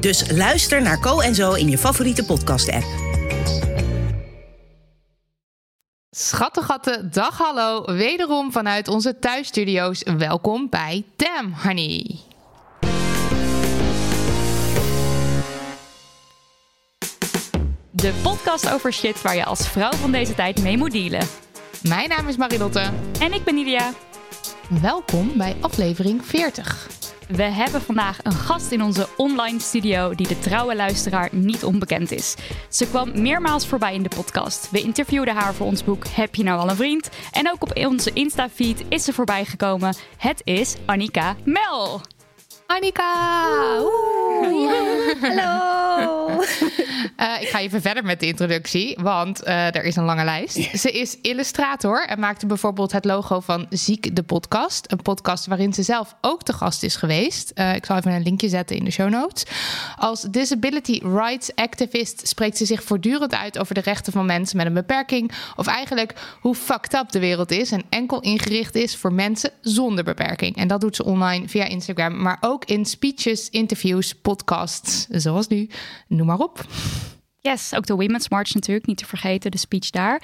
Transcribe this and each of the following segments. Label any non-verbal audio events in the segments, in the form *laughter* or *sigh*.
Dus luister naar Co en Zo in je favoriete podcast-app. Schattegatten, dag hallo. Wederom vanuit onze thuisstudio's. Welkom bij Damn Honey. De podcast over shit waar je als vrouw van deze tijd mee moet dealen. Mijn naam is Marilotte. En ik ben Nidia. Welkom bij aflevering 40. We hebben vandaag een gast in onze online studio die de trouwe luisteraar niet onbekend is. Ze kwam meermaals voorbij in de podcast. We interviewden haar voor ons boek Heb je nou al een vriend? En ook op onze Insta-feed is ze voorbij gekomen. Het is Annika Mel. Annika! Hallo! uh, *laughs* ik ga even verder met de introductie, want uh, er is een lange lijst. Ze is illustrator en maakte bijvoorbeeld het logo van Ziek de Podcast. Een podcast waarin ze zelf ook te gast is geweest. Uh, ik zal even een linkje zetten in de show notes. Als disability rights activist spreekt ze zich voortdurend uit over de rechten van mensen met een beperking. Of eigenlijk hoe fucked up de wereld is en enkel ingericht is voor mensen zonder beperking. En dat doet ze online via Instagram, maar ook in speeches, interviews, podcasts, zoals nu. Noem maar op. Yes, ook de Women's March natuurlijk, niet te vergeten, de speech daar.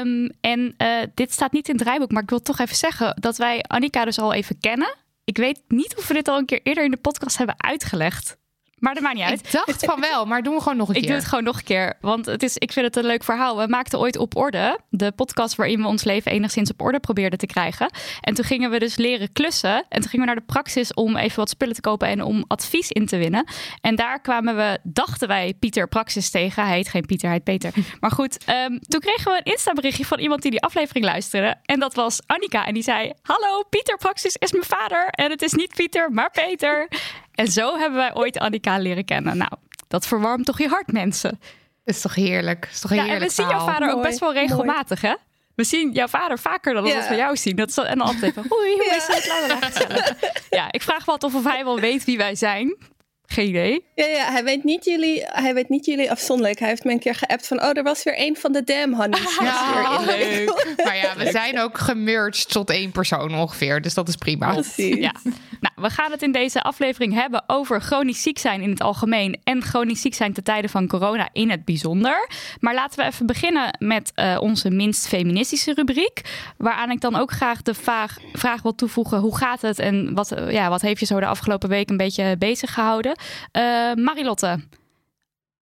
Um, en uh, dit staat niet in het rijboek, maar ik wil toch even zeggen dat wij Annika dus al even kennen. Ik weet niet of we dit al een keer eerder in de podcast hebben uitgelegd. Maar dat maakt niet uit. Ik dacht van wel, maar doen we gewoon nog een keer. *laughs* Ik doe het gewoon nog een keer, want het is, ik vind het een leuk verhaal. We maakten ooit Op Orde, de podcast waarin we ons leven enigszins op orde probeerden te krijgen. En toen gingen we dus leren klussen. En toen gingen we naar de praxis om even wat spullen te kopen en om advies in te winnen. En daar kwamen we, dachten wij, Pieter Praxis tegen. Hij heet geen Pieter, hij heet Peter. *laughs* Maar goed, um, toen kregen we een Insta-berichtje van iemand die die aflevering luisterde. En dat was Annika. En die zei, hallo, Pieter Praxis is mijn vader. En het is niet Pieter, maar Peter. *laughs* En zo hebben wij ooit Annika leren kennen. Nou, dat verwarmt toch je hart, mensen. Is toch heerlijk? Is toch ja, heerlijk en we zien jouw vader ook best wel regelmatig, hè? We zien jouw vader vaker dan ja. dat we jou zien. Dat is, en dan altijd van, oei, hoe is het? Ja, ik vraag me altijd of hij wel weet wie wij zijn. Geen idee. Ja, ja hij, weet niet jullie, hij weet niet jullie afzonderlijk. Hij heeft me een keer geappt van... oh, er was weer een van de Damn Honeys. Ja, leuk. Maar ja, we zijn ook gemerged tot één persoon ongeveer. Dus dat is prima. Precies. Ja. Nou, we gaan het in deze aflevering hebben over chronisch ziek zijn in het algemeen... en chronisch ziek zijn ten tijde van corona in het bijzonder. Maar laten we even beginnen met uh, onze minst feministische rubriek. Waaraan ik dan ook graag de vraag, vraag wil toevoegen... hoe gaat het en wat, ja, wat heeft je zo de afgelopen week een beetje bezig gehouden? Uh, Marilotte.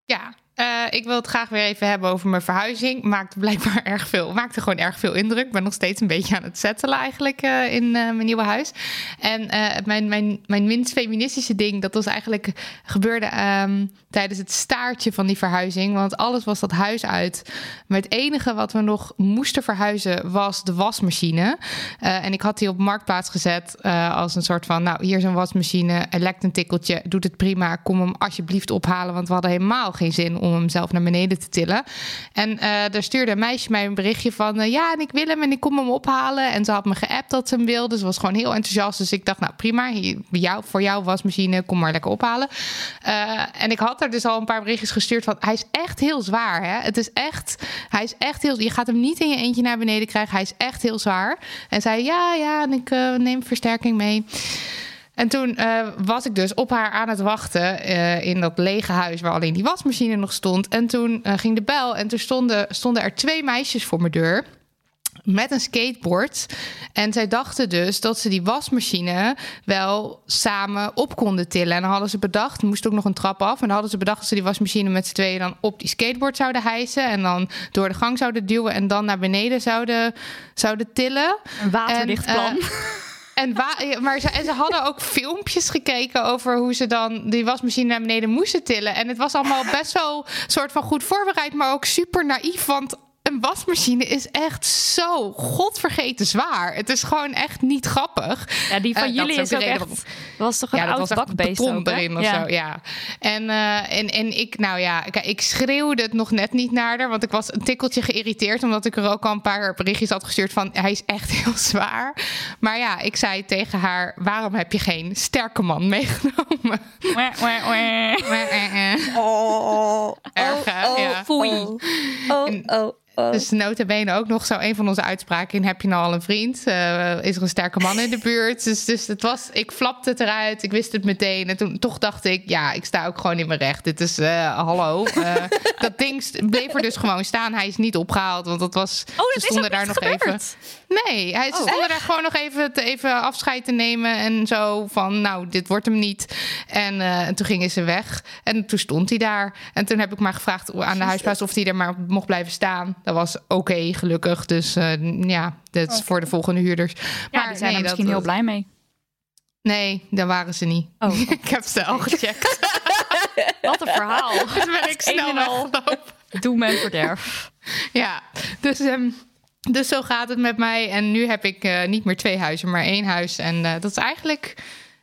Ja, uh, ik wil het graag weer even hebben over mijn verhuizing. Maakte blijkbaar *laughs* erg veel, maakte gewoon erg veel indruk. Ik ben nog steeds een beetje aan het settelen eigenlijk uh, in uh, mijn nieuwe huis. En mijn, mijn, mijn minst feministische ding, dat was eigenlijk gebeurde um, tijdens het staartje van die verhuizing. Want alles was dat huis uit. Maar het enige wat we nog moesten verhuizen was de wasmachine. en ik had die op marktplaats gezet als een soort van, nou hier is een wasmachine, er lekt een tikkeltje, doet het prima, kom hem alsjeblieft ophalen, want we hadden helemaal geen zin om hem zelf naar beneden te tillen. En uh, daar stuurde een meisje mij een berichtje van... Uh, ja, en ik wil hem en ik kom hem ophalen. En ze had me geappt dat ze hem wilde. Ze was gewoon heel enthousiast. Dus ik dacht, nou prima, jou, voor jou wasmachine, kom maar lekker ophalen. Uh, en ik had er dus al een paar berichtjes gestuurd van... hij is echt heel zwaar, hè. Het is echt, hij is echt heel... Je gaat hem niet in je eentje naar beneden krijgen. Hij is echt heel zwaar. En zei, ja, ja, en ik neem versterking mee. En toen uh, was ik dus op haar aan het wachten uh, in dat lege huis waar alleen die wasmachine nog stond. En toen uh, ging de bel en toen stonden, stonden er twee meisjes voor mijn deur. met een skateboard. En zij dachten dus dat ze die wasmachine wel samen op konden tillen. En dan hadden ze bedacht, er moest ook nog een trap af. En dan hadden ze bedacht dat ze die wasmachine met z'n tweeën dan op die skateboard zouden hijsen. En dan door de gang zouden duwen en dan naar beneden zouden, zouden tillen. Een waterdicht En, plan. *laughs* En, maar ze, en ze hadden ook filmpjes gekeken over hoe ze dan die wasmachine naar beneden moesten tillen. En het was allemaal best wel soort van goed voorbereid, maar ook super naïef. Want een wasmachine is echt zo godvergeten zwaar. Het is gewoon echt niet grappig. ja, die van Eh, jullie is is ook echt... was toch een Ja, dat oud bakbeest beton ook, hè? erin of ja. zo. Ja. En, eh, en, en ik, nou ja, kijk, ik schreeuwde het nog net niet naar haar, want ik was een tikkeltje geïrriteerd, omdat ik er ook al een paar berichtjes had gestuurd van hij is echt *laughs* heel zwaar. Maar ja, ik zei tegen haar: waarom heb je geen sterke man meegenomen? Oh, Erg, hè? oh, Ja. oh, Foei. Oh, En- oh, oh. Dus notabene ook nog zo een van onze uitspraken in heb je nou al een vriend? Eh, is er een sterke man in de buurt? Dus, dus het was, ik flapte het eruit, ik wist het meteen. En toen toch dacht ik, ja, ik sta ook gewoon in mijn recht. Dit is, eh, hallo. Eh, *laughs* dat ding bleef er dus gewoon staan. Hij is niet opgehaald, want dat was, Oh, dat ze is stonden daar nog even. Nee, hij, ze Oh, daar gewoon nog even, te, even afscheid te nemen en zo van, nou, dit wordt hem niet. En, eh, en toen gingen ze weg en toen stond hij daar. En toen heb ik maar gevraagd aan de huisbaas of hij er maar mocht blijven staan. Dat was oké, gelukkig. Dus eh, ja, dat is voor de volgende huurders. Ja, die zijn nee, er misschien dat- heel blij mee. Nee, daar waren ze niet. Oh, *laughs* ik heb ze al gecheckt. *laughs* wat een verhaal. *laughs* Toen ben ik snel al. weggelopen. Doe men verderf. Ja, dus, ehm, dus zo gaat het met mij. En nu heb ik eh, niet meer twee huizen, maar één huis. En eh, dat is eigenlijk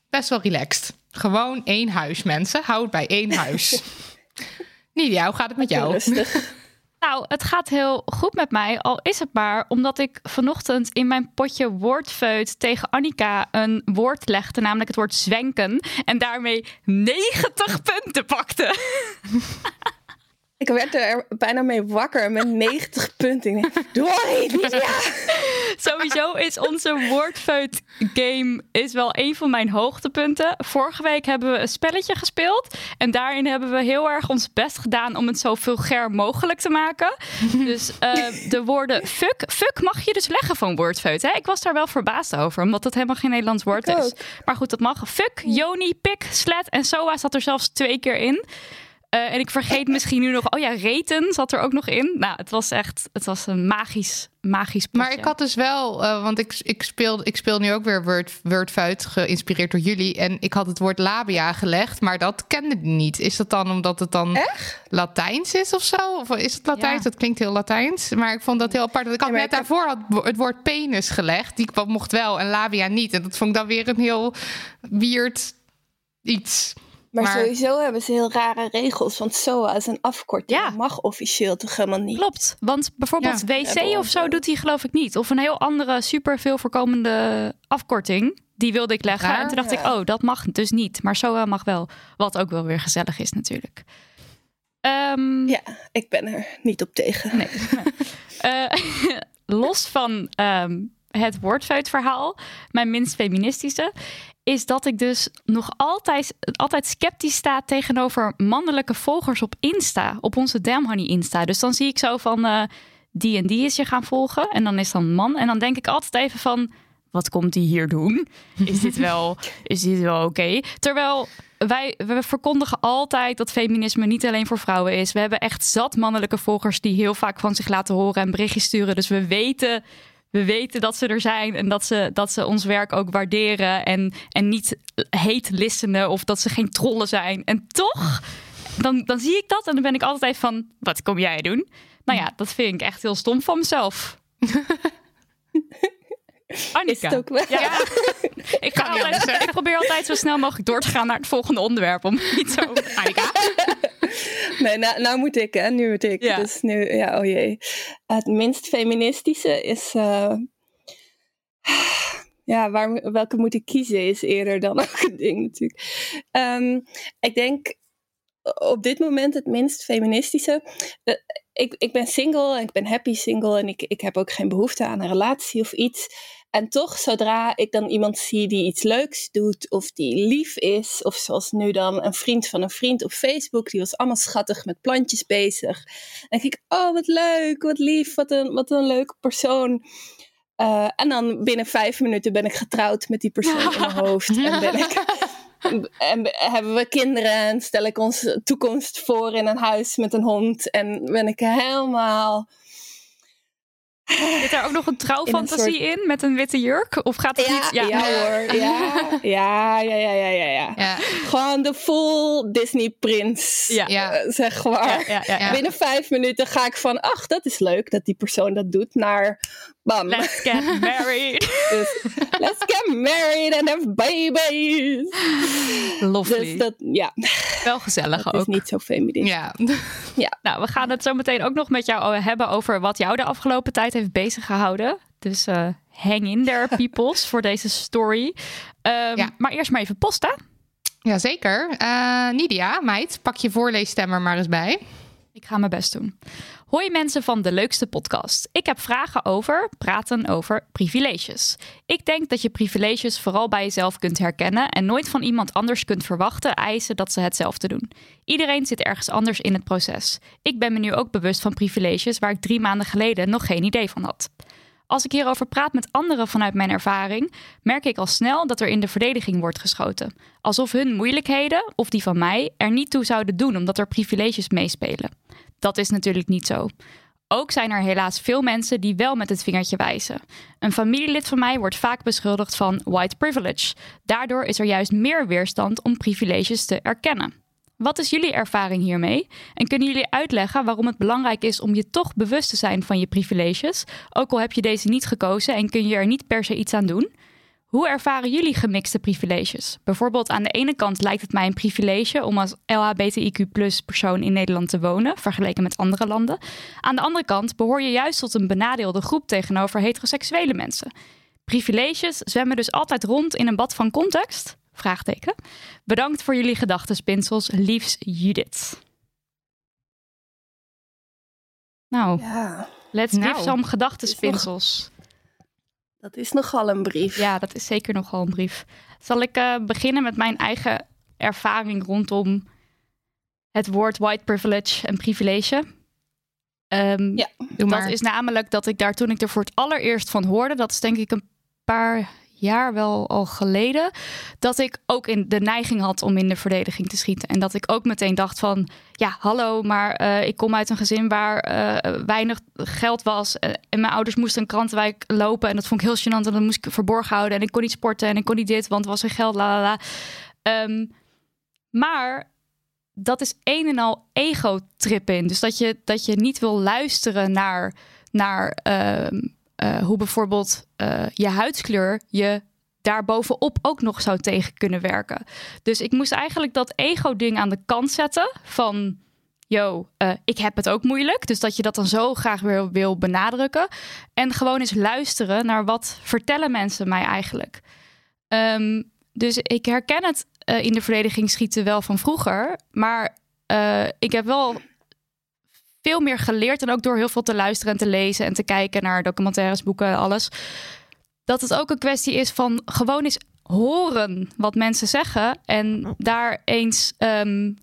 best wel relaxed. Gewoon één huis, mensen. Hou het bij één huis. *laughs* Nidia, hoe gaat het met jou? Rustig. *laughs* Nou, het gaat heel goed met mij. Al is het maar omdat ik vanochtend in mijn potje woordfeut tegen Annika een woord legde, namelijk het woord zwenken. En daarmee 90 punten pakte. *laughs* Ik werd er bijna mee wakker met *laughs* 90 punten. Ik denk, Doe al niet, Lydia. *laughs* Sowieso is onze woordfeut game is wel een van mijn hoogtepunten. Vorige week hebben we een spelletje gespeeld. En daarin hebben we heel erg ons best gedaan om het zo vulgair mogelijk te maken. *laughs* Dus eh, de woorden fuck. Fuck mag je dus leggen van woordfeut. Hè? Ik was daar wel verbaasd over, omdat het helemaal geen Nederlands woord is. Maar goed, dat mag. Fuck, Joni, pik, slet en soa zat er zelfs twee keer in. Eh, en ik vergeet *laughs* misschien nu nog... Oh ja, reten zat er ook nog in. Nou, het was echt... Het was een magisch, magisch potje. Maar ik had dus wel, eh, want ik, ik, speel, ik speel nu ook weer Word, Wordfuit, geïnspireerd door jullie. En ik had het woord labia gelegd, maar dat kende ik niet. Is dat dan omdat het dan Latijns is of zo? Of is het Latijns? Ja. Dat klinkt heel Latijns. Maar ik vond dat heel apart. Want Ik had Ja, net ik heb- daarvoor had het woord penis gelegd. Die mocht wel en labia niet. En dat vond ik dan weer een heel weird iets. Maar, Maar- sowieso hebben ze heel rare regels. Want SOA is een afkorting. Ja. Dat mag officieel toch helemaal niet. Klopt, want bijvoorbeeld Ja. WC of zo doet hij geloof ik niet. Of een heel andere super veel voorkomende afkorting. Die wilde ik leggen. Raar. En toen dacht ik, oh, dat mag dus niet. Maar SOA mag wel. Wat ook wel weer gezellig is natuurlijk. Ehm, Ja, ik ben er niet op tegen. Nee. *laughs* Eh, *laughs* los van ehm, het woordfeutverhaal, mijn minst feministische, is dat ik dus nog altijd, altijd sceptisch sta tegenover mannelijke volgers op Insta, op onze Damn Honey Insta. Dus dan zie ik zo van eh, die en die is je gaan volgen en dan is dan man. En dan denk ik altijd even van, wat komt die hier doen? Is dit wel, *laughs* is dit wel oké? Terwijl wij we verkondigen altijd dat feminisme niet alleen voor vrouwen is. We hebben echt zat mannelijke volgers die heel vaak van zich laten horen en berichtjes sturen. Dus we weten, we weten dat ze er zijn en dat ze, dat ze ons werk ook waarderen. En, en niet heet listenen of dat ze geen trollen zijn. En toch, dan, dan zie ik dat en dan ben ik altijd van, wat kom jij doen? Nou ja, dat vind ik echt heel stom van mezelf. Annika. *laughs* Is het ook wel? Ja, *laughs* ik, ga altijd, ik probeer altijd zo snel mogelijk door te gaan naar het volgende onderwerp. Om niet zo. Annika? *laughs* Nee, nou, nou moet ik, hè. Nu moet ik. Ja. Dus nu, ja, oh jee. Het minst feministische is... eh, *sighs* ja, waar, welke moet ik kiezen is eerder dan *laughs* ook een ding natuurlijk. Ehm, ik denk op dit moment het minst feministische. Eh, ik, ik ben single en ik ben happy single en ik, ik heb ook geen behoefte aan een relatie of iets. En toch, zodra ik dan iemand zie die iets leuks doet, of die lief is, of zoals nu dan een vriend van een vriend op Facebook, die was allemaal schattig met plantjes bezig. Dan denk ik, oh wat leuk, wat lief, wat een, wat een leuke persoon. Uh, en dan binnen vijf minuten ben ik getrouwd met die persoon in mijn hoofd. En ben ik *laughs* en hebben we kinderen en stel ik onze toekomst voor in een huis met een hond. En ben ik helemaal Zit er ook nog een trouwfantasie in, in, met een witte jurk? Of gaat het ja, niet? Ja, ja hoor. Ja, ja, ja, ja, ja, ja, ja. Gewoon de full Disney prins, ja. Uh, zeg maar. Binnen vijf minuten ga ik van, ach, dat is leuk dat die persoon dat doet, naar bam. Let's get married. *laughs* dus, let's get married and have babies. Lovely. Dus dat, ja. Wel gezellig dat ook. is niet zo feminist. Ja. ja. *laughs* Nou, we gaan het zo meteen ook nog met jou hebben over wat jou de afgelopen tijd heeft bezig gehouden. Dus uh, hang in there, peoples, voor deze story. Um, ja. Maar eerst maar even posten. Jazeker. Uh, Nidia, meid, pak je voorleesstemmer maar eens bij. Ik ga mijn best doen. Hoi mensen van de leukste podcast. Ik heb vragen over praten over privileges. Ik denk dat je privileges vooral bij jezelf kunt herkennen en nooit van iemand anders kunt verwachten eisen dat ze hetzelfde doen. Iedereen zit ergens anders in het proces. Ik ben me nu ook bewust van privileges waar ik drie maanden geleden nog geen idee van had. Als ik hierover praat met anderen vanuit mijn ervaring, merk ik al snel dat er in de verdediging wordt geschoten. Alsof hun moeilijkheden, of die van mij, er niet toe zouden doen omdat er privileges meespelen. Dat is natuurlijk niet zo. Ook zijn er helaas veel mensen die wel met het vingertje wijzen. Een familielid van mij wordt vaak beschuldigd van white privilege. Daardoor is er juist meer weerstand om privileges te erkennen. Wat is jullie ervaring hiermee? En kunnen jullie uitleggen waarom het belangrijk is om je toch bewust te zijn van je privileges, ook al heb je deze niet gekozen en kun je er niet per se iets aan doen? Hoe ervaren jullie gemixte privileges? Bijvoorbeeld aan de ene kant lijkt het mij een privilege om als LHBTIQ persoon in Nederland te wonen, vergeleken met andere landen. Aan de andere kant behoor je juist tot een benadeelde groep tegenover heteroseksuele mensen. Privileges zwemmen dus altijd rond in een bad van context? Vraagteken. Bedankt voor jullie gedachtenspinsels. Liefs Judith. Nou, ja. let's nou, give some gedachtenspinsels. Dat is nogal een brief. Ja, dat is zeker nogal een brief. Zal ik uh, beginnen met mijn eigen ervaring rondom het woord white privilege en privilege? Um, ja, dat is namelijk dat ik daar toen ik er voor het allereerst van hoorde, dat is denk ik een paar jaar wel al geleden, dat ik ook in de neiging had om in de verdediging te schieten. En dat ik ook meteen dacht van, ja, hallo, maar uh, ik kom uit een gezin waar uh, weinig geld was. Uh, en mijn ouders moesten een krantenwijk lopen. En dat vond ik heel gênant. En dat moest ik verborgen houden. En ik kon niet sporten en ik kon niet dit, want er was geen geld, la la. Um, maar dat is een en al ego-trip in. Dus dat je, dat je niet wil luisteren naar, naar um, uh, hoe bijvoorbeeld uh, je huidskleur je daarbovenop ook nog zou tegen kunnen werken. Dus ik moest eigenlijk dat ego-ding aan de kant zetten van... Yo, uh, ik heb het ook moeilijk. Dus dat je dat dan zo graag weer wil benadrukken. En gewoon eens luisteren naar wat vertellen mensen mij eigenlijk. Um, dus ik herken het in de verdediging schieten wel van vroeger. Maar ik heb wel veel meer geleerd. En ook door heel veel te luisteren en te lezen en te kijken naar documentaires, boeken, alles. Dat het ook een kwestie is van gewoon eens horen wat mensen zeggen. En daar eens um,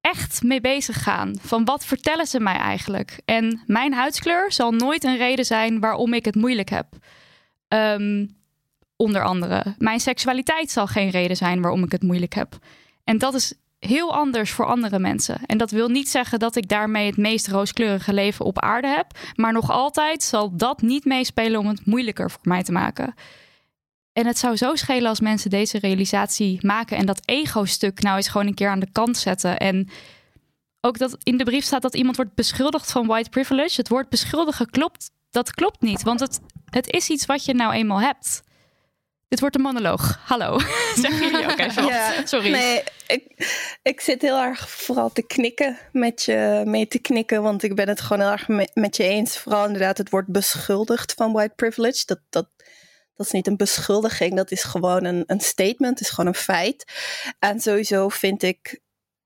echt mee bezig gaan. Van wat vertellen ze mij eigenlijk? En mijn huidskleur zal nooit een reden zijn waarom ik het moeilijk heb. Um, onder andere. Mijn seksualiteit zal geen reden zijn waarom ik het moeilijk heb. En dat is heel anders voor andere mensen. En dat wil niet zeggen dat ik daarmee het meest rooskleurige leven op aarde heb. Maar nog altijd zal dat niet meespelen om het moeilijker voor mij te maken. En het zou zo schelen als mensen deze realisatie maken en dat ego-stuk nou eens gewoon een keer aan de kant zetten. En ook dat in de brief staat dat iemand wordt beschuldigd van white privilege. Het woord beschuldigen klopt, dat klopt niet, want het, het is iets wat je nou eenmaal hebt. Dit wordt een monoloog. Hallo. *laughs* Zeggen jullie ook even ja, Sorry. Nee, ik, ik zit heel erg vooral te knikken met je mee te knikken. Want ik ben het gewoon heel erg met, je eens. Vooral inderdaad het wordt beschuldigd van white privilege. Dat, dat, dat is niet een beschuldiging. Dat is gewoon een, een statement. Het is gewoon een feit. En sowieso vind ik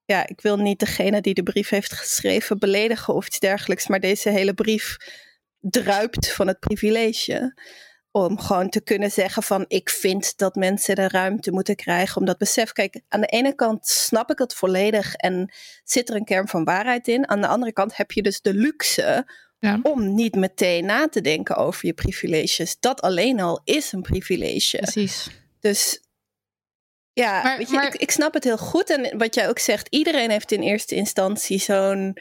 ja, ik wil niet degene die de brief heeft geschreven beledigen of iets dergelijks, maar deze hele brief druipt van het privilege. Om gewoon te kunnen zeggen van ik vind dat mensen de ruimte moeten krijgen om dat besef. Kijk, aan de ene kant snap ik het volledig en zit er een kern van waarheid in. Aan de andere kant heb je dus de luxe Ja. om niet meteen na te denken over je privileges. Dat alleen al is een privilege. Precies. Dus ja, Maar- weet je, maar- ik, ik snap het heel goed. En wat jij ook zegt, iedereen heeft in eerste instantie zo'n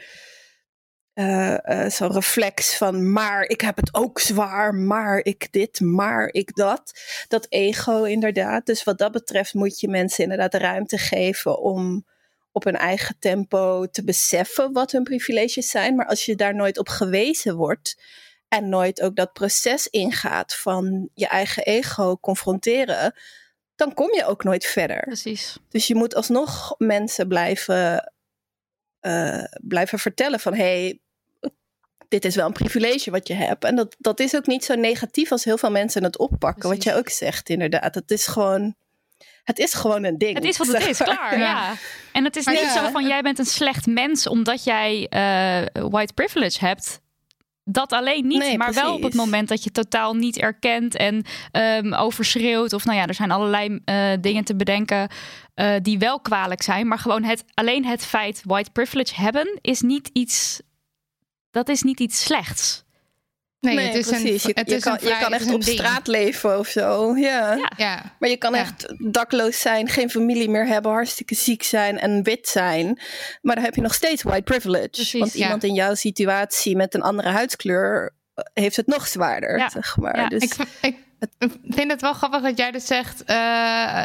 eh, zo'n reflex van, maar ik heb het ook zwaar, maar ik dit, maar ik dat. Dat ego inderdaad. Dus wat dat betreft moet je mensen inderdaad de ruimte geven om op hun eigen tempo te beseffen wat hun privileges zijn. Maar als je daar nooit op gewezen wordt en nooit ook dat proces ingaat van je eigen ego confronteren, dan kom je ook nooit verder. Precies. Dus je moet alsnog mensen blijven, eh, blijven vertellen van hé, hey, dit is wel een privilege wat je hebt. En dat, dat is ook niet zo negatief als heel veel mensen het oppakken. Wat jij ook zegt, inderdaad. Het is gewoon, het is gewoon een ding. Het is wat het is, maar. klaar. Ja. En het is Maar niet ja. zo van jij bent een slecht mens omdat jij eh, white privilege hebt. Dat alleen niet, Nee, maar wel op het moment dat je totaal niet erkent en ehm, overschreeuwt. Of nou ja, er zijn allerlei eh, dingen te bedenken eh, die wel kwalijk zijn. Maar gewoon het, alleen het feit white privilege hebben is niet iets. Dat is niet iets slechts. Nee, Nee, het is precies. een, je, het je is kan, je kan echt op ding. straat leven of zo. Ja. Ja. Ja, Maar je kan Ja. echt dakloos zijn, geen familie meer hebben, hartstikke ziek zijn en wit zijn. Maar dan heb je nog steeds white privilege. Precies, Want ja. iemand in jouw situatie met een andere huidskleur eh, heeft het nog zwaarder, Ja. zeg maar. Ja, dus, ik, ik vind het wel grappig dat jij dus zegt, eh,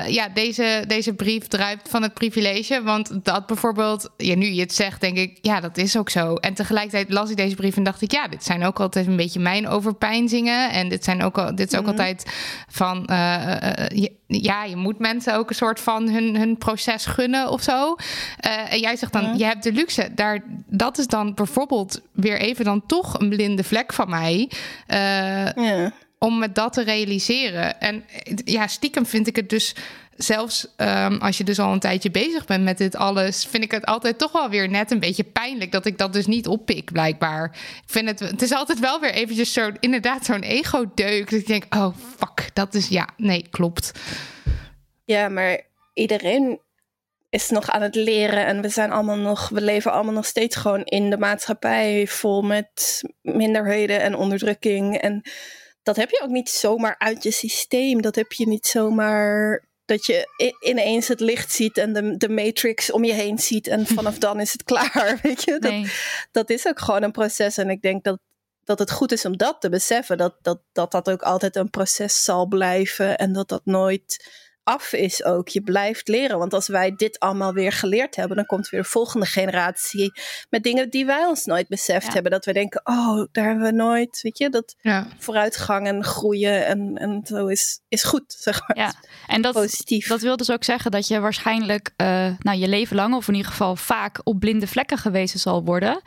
ja, deze, deze brief druipt van het privilege. Want dat bijvoorbeeld, ja, nu je het zegt, denk ik, ja, dat is ook zo. En tegelijkertijd las ik deze brief en dacht ik, ja, dit zijn ook altijd een beetje mijn overpeinzingen. En dit, zijn ook, al, dit is ook altijd van, eh, eh, je- ja, je moet mensen ook een soort van hun, hun proces gunnen of zo. En jij zegt dan, je hebt de luxe. Daar, dat is dan bijvoorbeeld weer even dan toch een blinde vlek van mij. Ja. Om me dat te realiseren. En ja, stiekem vind ik het dus zelfs ehm, als je dus al een tijdje bezig bent met dit alles, vind ik het altijd toch wel weer net een beetje pijnlijk dat ik dat dus niet oppik, blijkbaar. Ik vind het, het is altijd wel weer eventjes zo, inderdaad, zo'n ego-deuk. Dat ik denk, oh fuck, dat is ja, nee, klopt. ja, maar iedereen is nog aan het leren en we zijn allemaal nog, we leven allemaal nog steeds gewoon in de maatschappij vol met minderheden en onderdrukking. En dat heb je ook niet zomaar uit je systeem. Dat heb je niet zomaar dat je ineens het licht ziet en de, de matrix om je heen ziet en *laughs* vanaf dan is het klaar. *laughs* Weet je? Dat, Nee. dat is ook gewoon een proces. En ik denk dat, dat het goed is om dat te beseffen. Dat dat, dat dat ook altijd een proces zal blijven. En dat dat nooit af is ook. Je blijft leren. Want als wij dit allemaal weer geleerd hebben, dan komt weer de volgende generatie met dingen die wij ons nooit beseft Ja. hebben. Dat we denken, oh, daar hebben we nooit. Weet je, dat Ja. vooruitgang en groeien en, en zo is, is goed, *laughs* zeg maar. Ja, en dat, Positief. dat wil dus ook zeggen dat je waarschijnlijk eh, nou, je leven lang, of in ieder geval vaak, op blinde vlekken gewezen zal worden.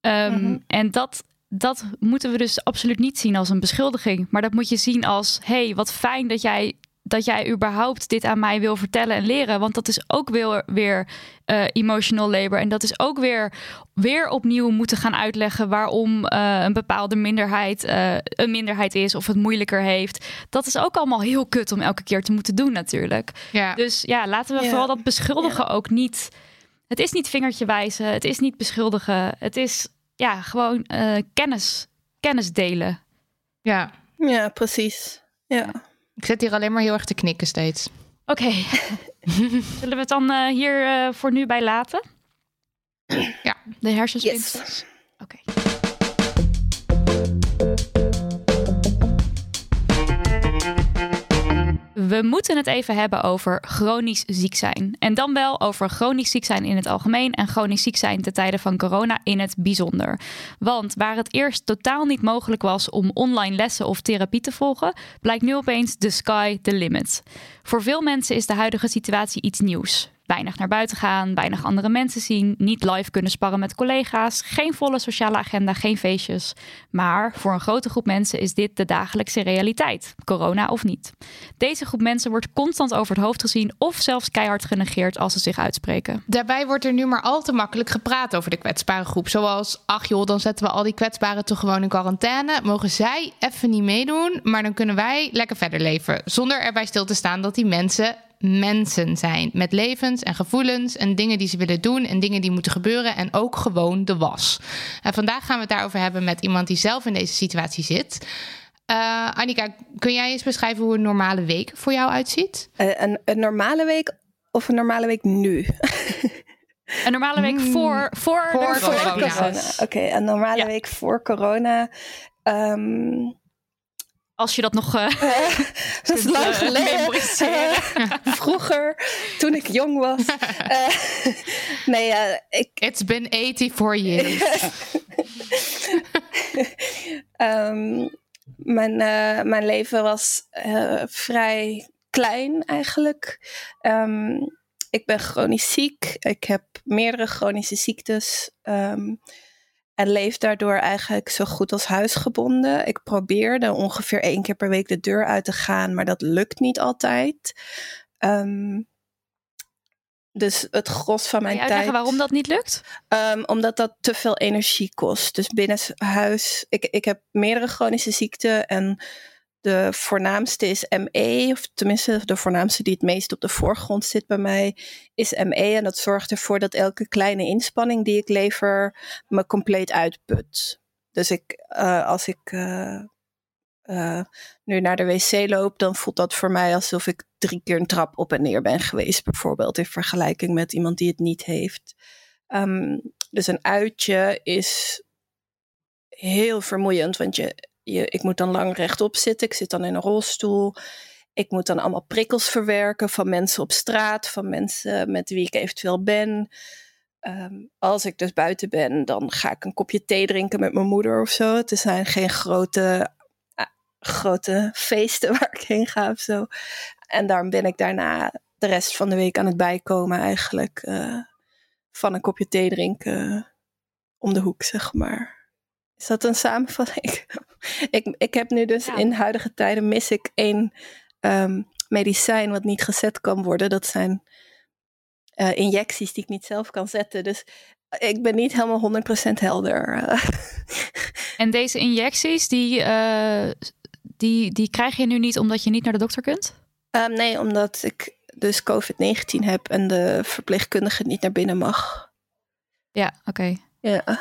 Ehm, Mhm. En dat, dat moeten we dus absoluut niet zien als een beschuldiging. Maar dat moet je zien als: hey, wat fijn dat jij. Dat jij überhaupt dit aan mij wil vertellen en leren. Want dat is ook weer, weer eh, emotional labor. En dat is ook weer, weer opnieuw moeten gaan uitleggen waarom eh, een bepaalde minderheid eh, een minderheid is of het moeilijker heeft. Dat is ook allemaal heel kut om elke keer te moeten doen, natuurlijk. Ja. Dus ja, laten we Ja. vooral dat beschuldigen ook niet. Het is niet vingertje wijzen, het is niet beschuldigen. Het is ja, gewoon eh, kennis, kennis delen. ja. Ja, precies. Ja. Ik zit hier alleen maar heel erg te knikken steeds. Oké, *laughs* zullen we het dan eh, hier eh, voor nu bij laten? Ja. De hersenspinsels. Oké. We moeten het even hebben over chronisch ziek zijn. En dan wel over chronisch ziek zijn in het algemeen en chronisch ziek zijn ten tijde van corona in het bijzonder. Want waar het eerst totaal niet mogelijk was om online lessen of therapie te volgen, blijkt nu opeens the sky the limit. Voor veel mensen is de huidige situatie iets nieuws. Weinig naar buiten gaan, weinig andere mensen zien, niet live kunnen sparren met collega's, geen volle sociale agenda, geen feestjes. Maar voor een grote groep mensen is dit de dagelijkse realiteit, corona of niet. Deze groep mensen wordt constant over het hoofd gezien of zelfs keihard genegeerd als ze zich uitspreken. Daarbij wordt er nu maar al te makkelijk gepraat over de kwetsbare groep. Zoals, ach joh, dan zetten we al die kwetsbaren toch gewoon in quarantaine. Mogen zij even niet meedoen, maar dan kunnen wij lekker verder leven. Zonder erbij stil te staan dat die mensen mensen zijn. Met levens en gevoelens en dingen die ze willen doen en dingen die moeten gebeuren. En ook gewoon de was. En vandaag gaan we het daarover hebben met iemand die zelf in deze situatie zit. Uh, Annika, kun jij eens beschrijven hoe een normale week voor jou uitziet? Uh, een, een normale week of een normale week nu? *laughs* Een normale week voor, voor, voor, de, voor corona. corona. Oké, een normale Ja. week voor corona. Ehm, Als je dat nog uh, *laughs* dat is kunt, lang eh, geleden. Vroeger, toen ik jong was. *laughs* Eh, nee, eh, ik, It's been 84 years. *laughs* Ehm, mijn, eh, mijn leven was eh, vrij klein eigenlijk. Ehm, ik ben chronisch ziek. Ik heb meerdere chronische ziektes. ehm, en leef daardoor eigenlijk zo goed als huisgebonden. Ik probeerde ongeveer één keer per week de deur uit te gaan, maar dat lukt niet altijd. Ehm, dus het gros van mijn tijd. waarom dat niet lukt? Um, omdat dat te veel energie kost. Dus binnen huis, ik, ik heb meerdere chronische ziekten en de voornaamste is ME, of tenminste de voornaamste die het meest op de voorgrond zit bij mij, is ME. En dat zorgt ervoor dat elke kleine inspanning die ik lever me compleet uitput. Dus ik, uh, als ik uh, uh, nu naar de wc loop, dan voelt dat voor mij alsof ik drie keer een trap op en neer ben geweest, bijvoorbeeld, in vergelijking met iemand die het niet heeft. Um, dus een uitje is heel vermoeiend, want je, je, ik moet dan lang rechtop zitten. Ik zit dan in een rolstoel. Ik moet dan allemaal prikkels verwerken van mensen op straat, van mensen met wie ik eventueel ben. Um, als ik dus buiten ben, dan ga ik een kopje thee drinken met mijn moeder of zo. Het zijn geen grote, uh, grote feesten *laughs* waar ik heen ga of zo. En daarom ben ik daarna de rest van de week aan het bijkomen eigenlijk. Uh, van een kopje thee drinken om de hoek, zeg maar. Is dat een samenvatting? *laughs* ik, ik heb nu dus ja. in huidige tijden mis ik één um, medicijn wat niet gezet kan worden. Dat zijn uh, injecties die ik niet zelf kan zetten. Dus ik ben niet helemaal 100% helder. *laughs* en deze injecties, die, uh, die, die krijg je nu niet omdat je niet naar de dokter kunt? Um, nee, omdat ik dus COVID-19 heb en de verpleegkundige niet naar binnen mag. Ja, oké. Okay. Ja.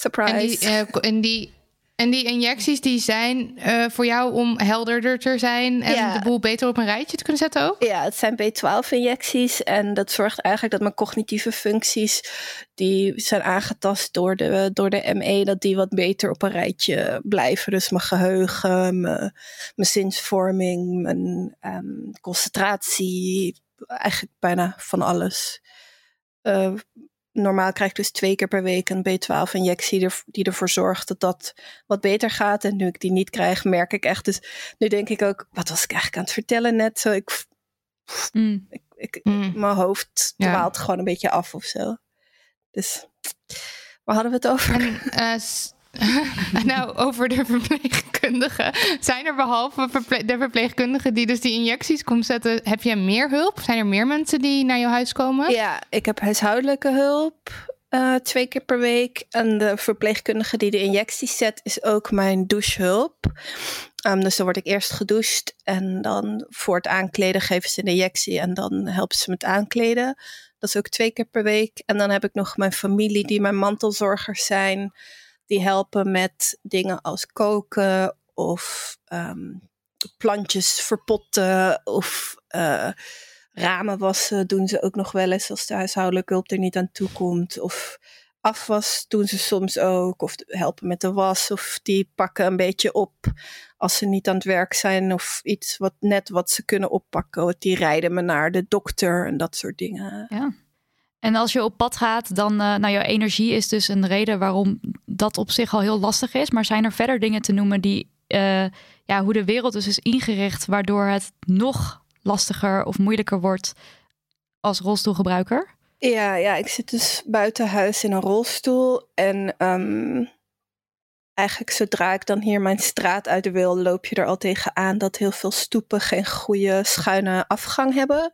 Surprise. En die, uh, en die, en die injecties die zijn uh, voor jou om helderder te zijn en ja. de boel beter op een rijtje te kunnen zetten ook? Ja, het zijn B12-injecties en dat zorgt eigenlijk dat mijn cognitieve functies die zijn aangetast door de, door de ME, dat die wat beter op een rijtje blijven. Dus mijn geheugen, mijn, mijn zinsvorming, mijn um, concentratie, eigenlijk bijna van alles. Uh, normaal krijg ik dus twee keer per week een B12-injectie die ervoor zorgt dat dat wat beter gaat. En nu ik die niet krijg, merk ik echt. Dus nu denk ik ook, wat was ik eigenlijk aan het vertellen net? Zo, ik, mm. ik, ik mm. mijn hoofd ja. dwaalt gewoon een beetje af of zo. Dus waar hadden we het over? En, uh, *laughs* nou, over de verpleegkundigen. Zijn er behalve de verpleegkundigen die dus die injecties komt zetten, heb je meer hulp? Zijn er meer mensen die naar jouw huis komen? Ja, ik heb huishoudelijke hulp uh, twee keer per week. En de verpleegkundige die de injecties zet, is ook mijn douchehulp. Um, dus dan word ik eerst gedoucht en dan voor het aankleden geven ze een injectie en dan helpen ze met aankleden. Dat is ook twee keer per week. En dan heb ik nog mijn familie die mijn mantelzorgers zijn. Die helpen met dingen als koken of um, plantjes verpotten of uh, ramen wassen doen ze ook nog wel eens als de huishoudelijke hulp er niet aan toe komt. Of afwas doen ze soms ook of helpen met de was of die pakken een beetje op als ze niet aan het werk zijn of iets wat net wat ze kunnen oppakken. Die rijden me naar de dokter en dat soort dingen. Ja. En als je op pad gaat, dan, uh, nou, jouw energie is dus een reden waarom dat op zich al heel lastig is. Maar zijn er verder dingen te noemen die, uh, ja, hoe de wereld dus is ingericht, waardoor het nog lastiger of moeilijker wordt als rolstoelgebruiker? Ja, ja, ik zit dus buiten huis in een rolstoel. En ehm, eigenlijk zodra ik dan hier mijn straat uit wil, loop je er al tegenaan dat heel veel stoepen geen goede schuine afgang hebben.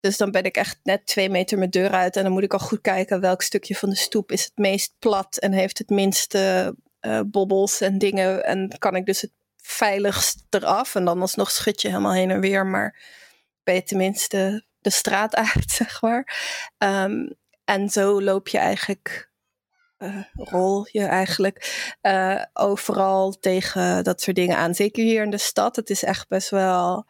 Dus dan ben ik echt net twee meter mijn deur uit. En dan moet ik al goed kijken welk stukje van de stoep is het meest plat en heeft het minste uh, bobbels en dingen. En kan ik dus het veiligst eraf. En dan alsnog schud je helemaal heen en weer. Maar ben je tenminste de straat *laughs* uit, zeg maar. Um, en zo loop je eigenlijk, uh, rol je eigenlijk uh, overal tegen dat soort dingen aan. Zeker hier in de stad. Het is echt best wel.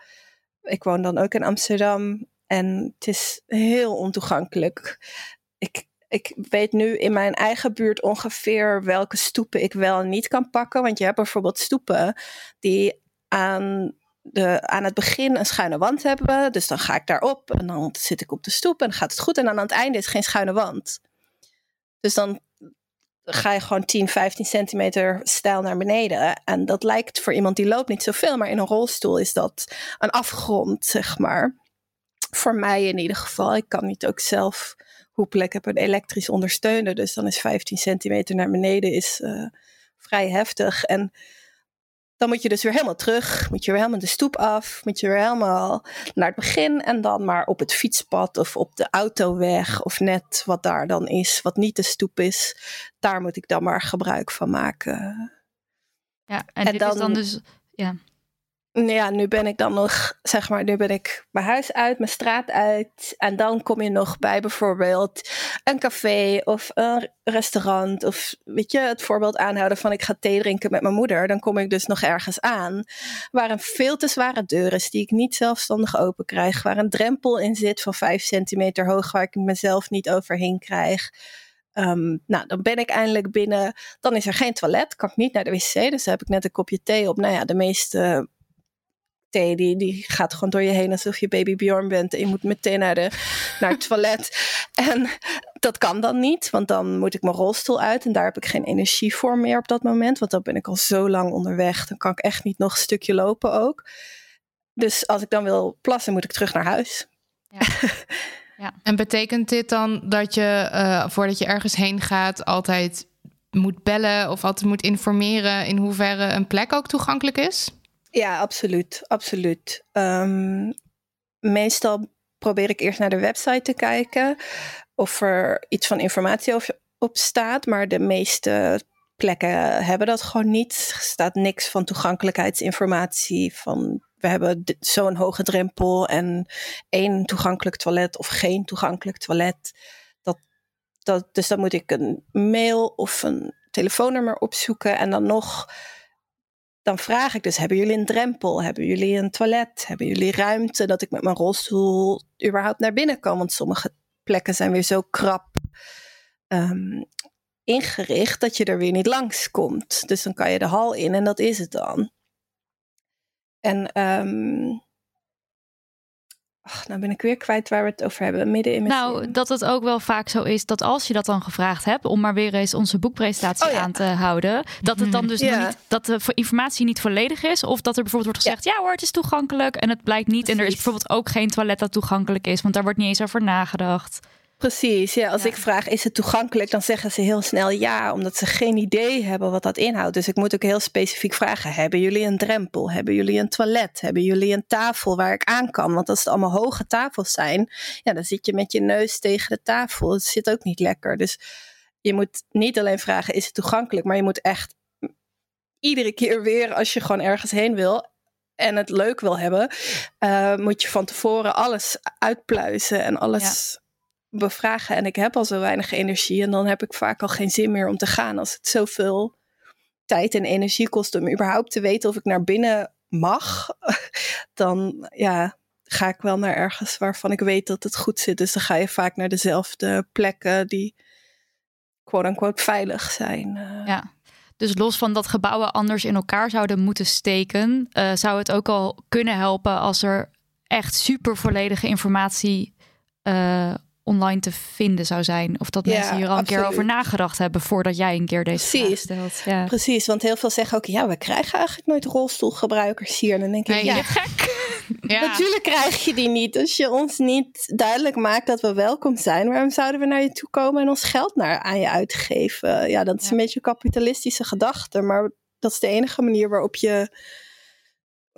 Ik woon dan ook in Amsterdam. En het is heel ontoegankelijk. Ik, ik weet nu in mijn eigen buurt ongeveer welke stoepen ik wel en niet kan pakken. Want je hebt bijvoorbeeld stoepen die aan, de, aan het begin een schuine wand hebben. Dus dan ga ik daarop en dan zit ik op de stoep en gaat het goed. En aan het einde is geen schuine wand. Dus dan ga je gewoon 10, 15 centimeter stijl naar beneden. En dat lijkt voor iemand die loopt niet zoveel, maar in een rolstoel is dat een afgrond, zeg maar. Voor mij in ieder geval. Ik kan niet ook zelf hoepelen. Ik heb een elektrisch ondersteuner. Dus dan is 15 centimeter naar beneden is, uh, vrij heftig. En dan moet je dus weer helemaal terug. Moet je weer helemaal de stoep af. Moet je weer helemaal naar het begin. En dan maar op het fietspad of op de autoweg. Of net wat daar dan is. Wat niet de stoep is. Daar moet ik dan maar gebruik van maken. Ja, en, en dit dan, is dan dus... Ja ja, nu ben ik dan nog, zeg maar, nu ben ik mijn huis uit, mijn straat uit. En dan kom je nog bij bijvoorbeeld een café of een restaurant. Of weet je, het voorbeeld aanhouden van ik ga thee drinken met mijn moeder. Dan kom ik dus nog ergens aan waar een veel te zware deur is die ik niet zelfstandig open krijg. Waar een drempel in zit van vijf centimeter hoog waar ik mezelf niet overheen krijg. Um, nou, dan ben ik eindelijk binnen. Dan is er geen toilet, kan ik niet naar de wc. Dus heb ik net een kopje thee op. Nou ja, de meeste thee, die, die gaat gewoon door je heen alsof je baby Bjorn bent. En je moet meteen naar, de, naar het toilet. *laughs* En dat kan dan niet, want dan moet ik mijn rolstoel uit. En daar heb ik geen energie voor meer op dat moment. Want dan ben ik al zo lang onderweg. Dan kan ik echt niet nog een stukje lopen ook. Dus als ik dan wil plassen, moet ik terug naar huis. Ja. ja. *laughs* En betekent dit dan dat je uh, voordat je ergens heen gaat, altijd moet bellen of altijd moet informeren in hoeverre een plek ook toegankelijk is? Ja, absoluut. absoluut. Um, meestal probeer ik eerst naar de website te kijken of er iets van informatie op staat. Maar de meeste plekken hebben dat gewoon niet. Er staat niks van toegankelijkheidsinformatie. Van we hebben zo'n hoge drempel en één toegankelijk toilet of geen toegankelijk toilet. Dat, dat, dus dan moet ik een mail of een telefoonnummer opzoeken en dan nog dan vraag ik dus: hebben jullie een drempel? Hebben jullie een toilet? Hebben jullie ruimte dat ik met mijn rolstoel überhaupt naar binnen kan? Want sommige plekken zijn weer zo krap um, ingericht dat je er weer niet langs komt. Dus dan kan je de hal in en dat is het dan. En um, Ach, nou ben ik weer kwijt waar we het over hebben. Midden in Nou, dat het ook wel vaak zo is dat als je dat dan gevraagd hebt, om maar weer eens onze boekpresentatie oh aan te houden, dat het dan dus niet, dat de informatie niet volledig is. Of dat er bijvoorbeeld wordt gezegd, ja, hoor, het is toegankelijk. En het blijkt niet. En er is bijvoorbeeld ook geen toilet dat toegankelijk is, want daar wordt niet eens over nagedacht. Precies, ja. Als ik vraag, is het toegankelijk? Dan zeggen ze heel snel ja, omdat ze geen idee hebben wat dat inhoudt. Dus ik moet ook heel specifiek vragen, hebben jullie een drempel? Hebben jullie een toilet? Hebben jullie een tafel waar ik aan kan? Want als het allemaal hoge tafels zijn, ja, dan zit je met je neus tegen de tafel. Het zit ook niet lekker. Dus je moet niet alleen vragen, is het toegankelijk? Maar je moet echt iedere keer weer, als je gewoon ergens heen wil, en het leuk wil hebben, uh, moet je van tevoren alles uitpluizen en alles bevragen en ik heb al zo weinig energie en dan heb ik vaak al geen zin meer om te gaan als het zoveel tijd en energie kost om überhaupt te weten of ik naar binnen mag, *laughs* dan ja, ga ik wel naar ergens waarvan ik weet dat het goed zit. Dus dan ga je vaak naar dezelfde plekken die quote-unquote veilig zijn. Eh. Ja. Dus los van dat gebouwen anders in elkaar zouden moeten steken, uh, zou het ook al kunnen helpen als er echt super volledige informatie uh, online te vinden zou zijn. Of dat Ja, mensen hier al een keer over nagedacht hebben voordat jij een keer deze vraag Precies. stelt. Ja. Precies, want heel veel zeggen ook, ja, we krijgen eigenlijk nooit rolstoelgebruikers hier. En dan denk ik, Nee, ja, je *laughs* Ja. natuurlijk krijg je die niet. Als je ons niet duidelijk maakt dat we welkom zijn, waarom zouden we naar je toe komen en ons geld naar, aan je uitgeven? Ja, dat is een beetje een kapitalistische gedachte, maar dat is de enige manier waarop je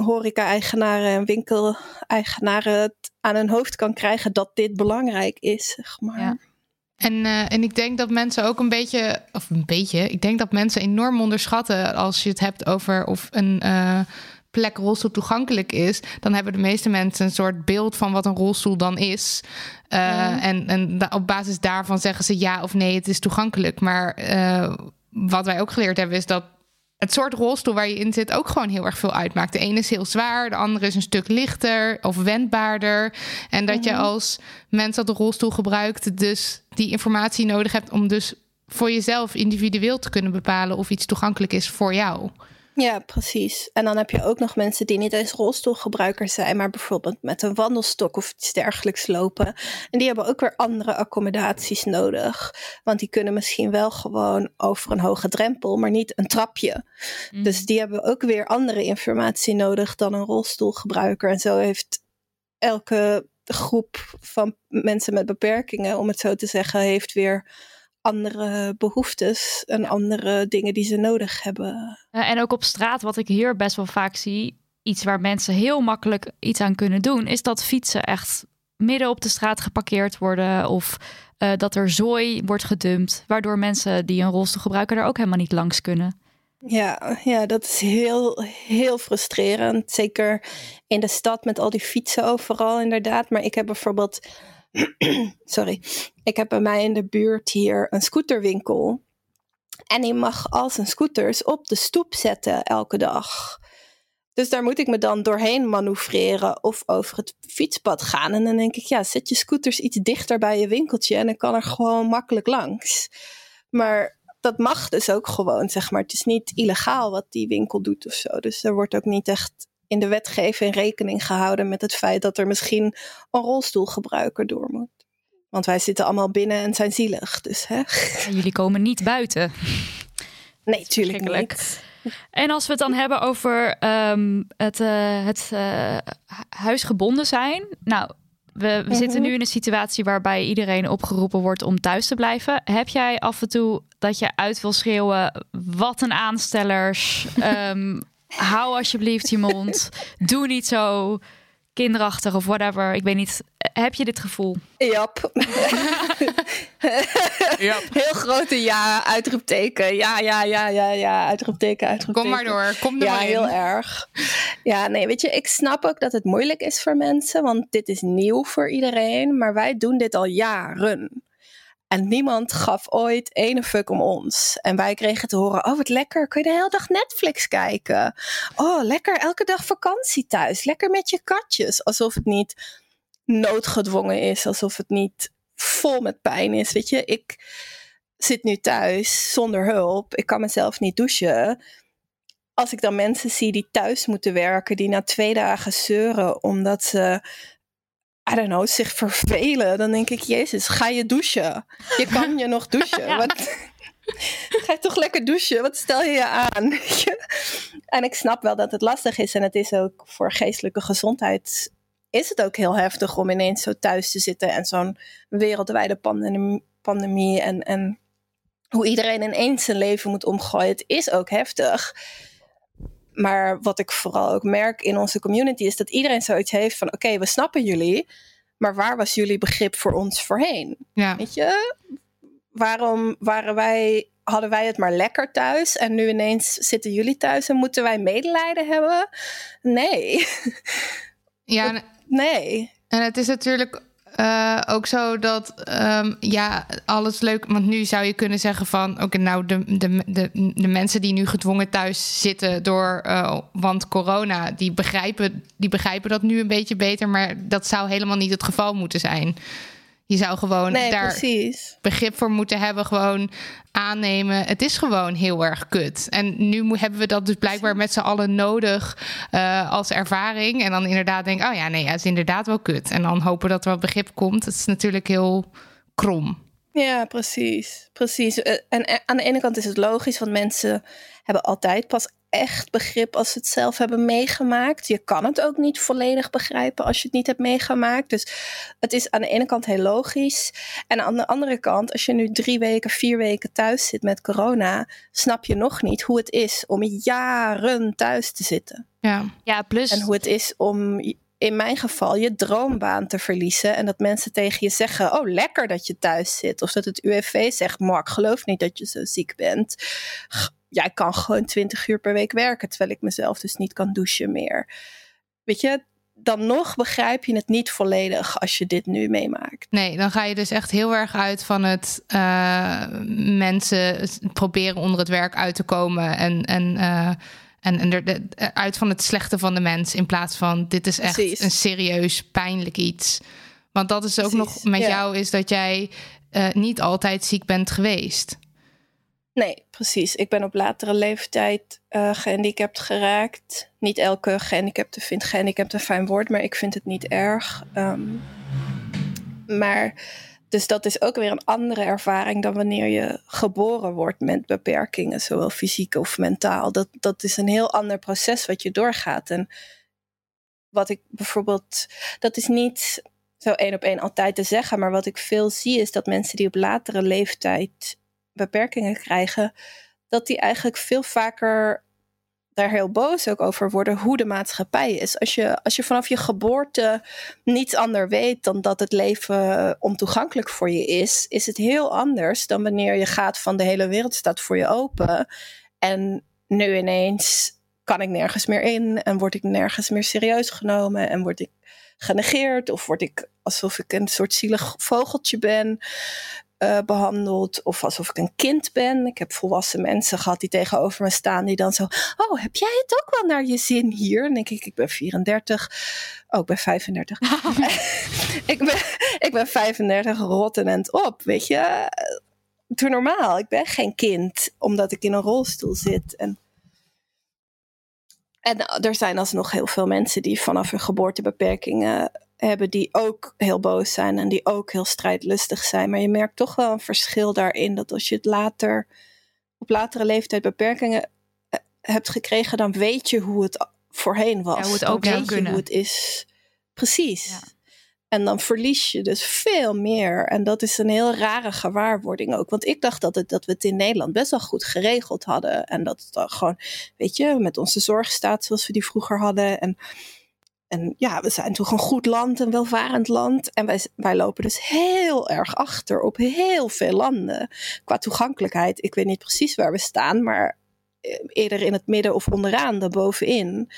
horeca-eigenaren en winkel-eigenaren het aan hun hoofd kan krijgen dat dit belangrijk is, zeg maar. Ja. En, eh, en ik denk dat mensen ook een beetje, of een beetje, ik denk dat mensen enorm onderschatten als je het hebt over of een eh, plek rolstoel toegankelijk is. Dan hebben de meeste mensen een soort beeld van wat een rolstoel dan is. Eh, En, en op basis daarvan zeggen ze ja of nee, het is toegankelijk. Maar wat wij ook geleerd hebben is dat het soort rolstoel waar je in zit ook gewoon heel erg veel uitmaakt. De ene is heel zwaar, de andere is een stuk lichter of wendbaarder. En dat je als mens dat de rolstoel gebruikt, dus die informatie nodig hebt om dus voor jezelf individueel te kunnen bepalen of iets toegankelijk is voor jou. Ja, precies. En dan heb je ook nog mensen die niet eens rolstoelgebruiker zijn, maar bijvoorbeeld met een wandelstok of iets dergelijks lopen. En die hebben ook weer andere accommodaties nodig. Want die kunnen misschien wel gewoon over een hoge drempel, maar niet een trapje. Mhm. Dus die hebben ook weer andere informatie nodig dan een rolstoelgebruiker. En zo heeft elke groep van mensen met beperkingen, om het zo te zeggen, heeft weer andere behoeftes en andere dingen die ze nodig hebben. Eh, en ook op straat, wat ik hier best wel vaak zie, iets waar mensen heel makkelijk iets aan kunnen doen, is dat fietsen echt midden op de straat geparkeerd worden of eh, dat er zooi wordt gedumpt, waardoor mensen die een rolstoel gebruiken er ook helemaal niet langs kunnen. Ja, ja, dat is heel, heel frustrerend. Zeker in de stad met al die fietsen overal, inderdaad. Maar ik heb bijvoorbeeld, *clears throat* sorry, ik heb bij mij in de buurt hier een scooterwinkel. En die mag al zijn scooters op de stoep zetten elke dag. Dus daar moet ik me dan doorheen manoeuvreren of over het fietspad gaan. En dan denk ik, ja, zet je scooters iets dichter bij je winkeltje en dan kan er gewoon makkelijk langs. Maar dat mag dus ook gewoon, zeg maar. Het is niet illegaal wat die winkel doet of zo. Dus er wordt ook niet echt in de wetgeving rekening gehouden met het feit dat er misschien een rolstoelgebruiker door moet. Want wij zitten allemaal binnen en zijn zielig. Dus hè? En jullie komen niet buiten. Nee, tuurlijk niet. En als we het dan hebben over ehm, het, eh, het eh, hu- huisgebonden zijn. Nou, we, we zitten Mhm. nu in een situatie waarbij iedereen opgeroepen wordt om thuis te blijven. Heb jij af en toe dat je uit wil schreeuwen: wat een aanstellers. *laughs* Ehm, hou alsjeblieft je mond. *laughs* Doe niet zo kinderachtig of whatever. Ik weet niet. Heb je dit gevoel? *laughs* Jap. Heel grote ja, uitroepteken. Ja, ja, ja, ja, ja, uitroepteken, uitroepteken. Kom maar door, kom er Ja, maar in. heel erg. Ja, nee, weet je, ik snap ook dat het moeilijk is voor mensen, want dit is nieuw voor iedereen, maar wij doen dit al jaren. En niemand gaf ooit ene fuck om ons. En wij kregen te horen, oh wat lekker, kun je de hele dag Netflix kijken? Oh, lekker, elke dag vakantie thuis. Lekker met je katjes. Alsof het niet noodgedwongen is, alsof het niet vol met pijn is. Weet je, ik zit nu thuis zonder hulp. Ik kan mezelf niet douchen als ik dan mensen zie die thuis moeten werken, die na twee dagen zeuren omdat ze, I don't know, zich vervelen, dan denk ik, Jezus, ga je douchen? Je kan je nog douchen. *laughs* Ja. Wat, ga je toch lekker douchen? Wat stel je je aan? *laughs* En ik snap wel dat het lastig is en het is ook voor geestelijke gezondheid. Is het ook heel heftig om ineens zo thuis te zitten en zo'n wereldwijde pandemie, pandemie en, en hoe iedereen ineens zijn leven moet omgooien. Het is ook heftig. Maar wat ik vooral ook merk in onze community is dat iedereen zoiets heeft van: oké, we snappen jullie, maar waar was jullie begrip voor ons voorheen? Ja. Weet je, waarom waren wij, hadden wij het maar lekker thuis en nu ineens zitten jullie thuis en moeten wij medelijden hebben? Nee, Ja, *laughs* nee. En het is natuurlijk eh, ook zo dat, ehm, ja, alles leuk. Want nu zou je kunnen zeggen van, oké, nou, de, de, de, de mensen die nu gedwongen thuis zitten door, eh, want corona, die begrijpen, die begrijpen dat nu een beetje beter. Maar dat zou helemaal niet het geval moeten zijn. Je zou gewoon Nee, daar precies. begrip voor moeten hebben. Gewoon aannemen. Het is gewoon heel erg kut. En nu hebben we dat dus blijkbaar met z'n allen nodig eh, als ervaring. En dan inderdaad denken, oh ja, nee, ja, het is inderdaad wel kut. En dan hopen dat er wat begrip komt. Het is natuurlijk heel krom. Ja, precies. Precies. Eh, En aan de ene kant is het logisch, want mensen hebben altijd pas echt begrip als ze het zelf hebben meegemaakt. Je kan het ook niet volledig begrijpen als je het niet hebt meegemaakt. Dus het is aan de ene kant heel logisch. En aan de andere kant, als je nu drie weken, vier weken thuis zit met corona, snap je nog niet hoe het is om jaren thuis te zitten. Ja, Ja, plus En hoe het is om in mijn geval je droombaan te verliezen. En dat mensen tegen je zeggen: Oh, lekker dat je thuis zit. Of dat het UWV zegt: Mark, geloof niet dat je zo ziek bent. Jij kan gewoon 20 uur per week werken. Terwijl ik mezelf dus niet kan douchen meer. Weet je, dan nog begrijp je het niet volledig als je dit nu meemaakt. nee, dan ga je dus echt heel erg uit van het eh, mensen proberen onder het werk uit te komen. En, en, eh, en, en er, de- uit van het slechte van de mens. In plaats van dit is echt Precies. een serieus pijnlijk iets. Want dat is ook Precies, nog met ja. jou, is dat jij eh, niet altijd ziek bent geweest. Nee, precies. Ik ben op latere leeftijd eh, gehandicapt geraakt. Niet elke gehandicapte vindt gehandicapt een fijn woord, maar ik vind het niet erg. Ehm, maar, dus dat is ook weer een andere ervaring dan wanneer je geboren wordt met beperkingen, zowel fysiek of mentaal. Dat, dat is een heel ander proces wat je doorgaat. En wat ik bijvoorbeeld, dat is niet zo één op één altijd te zeggen, maar wat ik veel zie is dat mensen die op latere leeftijd beperkingen krijgen, dat die eigenlijk veel vaker daar heel boos ook over worden hoe de maatschappij is. Als je, als je vanaf je geboorte niets anders weet dan dat het leven ontoegankelijk voor je is, is het heel anders dan wanneer je gaat van de hele wereld staat voor je open. En nu ineens kan ik nergens meer in en word ik nergens meer serieus genomen en word ik genegeerd of word ik alsof ik een soort zielig vogeltje ben eh, behandeld. Of alsof ik een kind ben. Ik heb volwassen mensen gehad die tegenover me staan. Die dan zo. Oh, heb jij het ook wel naar je zin hier? Dan denk ik, ik ben 34. Oh, ik ben 35. *laughs* *laughs* ik, ben, ik ben 35, rot en op. Weet je. Doe normaal. Ik ben geen kind. Omdat ik in een rolstoel zit. En en er zijn alsnog heel veel mensen die vanaf hun geboorte beperkingen hebben, die ook heel boos zijn en die ook heel strijdlustig zijn. Maar je merkt toch wel een verschil daarin dat als je het later, op latere leeftijd beperkingen eh, hebt gekregen, dan weet je hoe het voorheen was. Ja, hoe het Dan ook weet je kunnen. hoe het is. Precies. Ja. En dan verlies je dus veel meer. En dat is een heel rare gewaarwording ook. Want ik dacht dat, het, dat we het in Nederland best wel goed geregeld hadden. En dat het dan gewoon, weet je, met onze zorgstaat zoals we die vroeger hadden. En, en ja, we zijn toch een goed land, een welvarend land. En wij, wij lopen dus heel erg achter op heel veel landen. Qua toegankelijkheid. Ik weet niet precies waar we staan, maar eh, eerder in het midden of onderaan dan bovenin.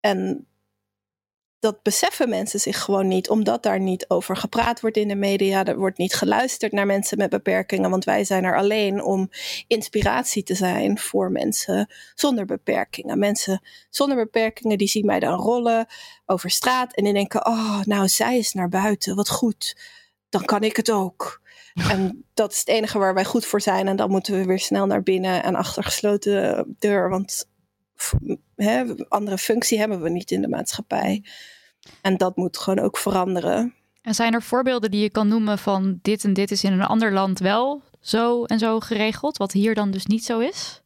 En dat beseffen mensen zich gewoon niet, omdat daar niet over gepraat wordt in de media. Er wordt niet geluisterd naar mensen met beperkingen, want wij zijn er alleen om inspiratie te zijn voor mensen zonder beperkingen. Mensen zonder beperkingen die zien mij dan rollen over straat en die denken: Oh, nou, zij is naar buiten, wat goed. Dan kan ik het ook. En dat is het enige waar wij goed voor zijn. En dan moeten we weer snel naar binnen en achter gesloten deur. Want hè, andere functie hebben we niet in de maatschappij. En dat moet gewoon ook veranderen. En zijn er voorbeelden die je kan noemen van dit en dit is in een ander land wel zo en zo geregeld, wat hier dan dus niet zo is?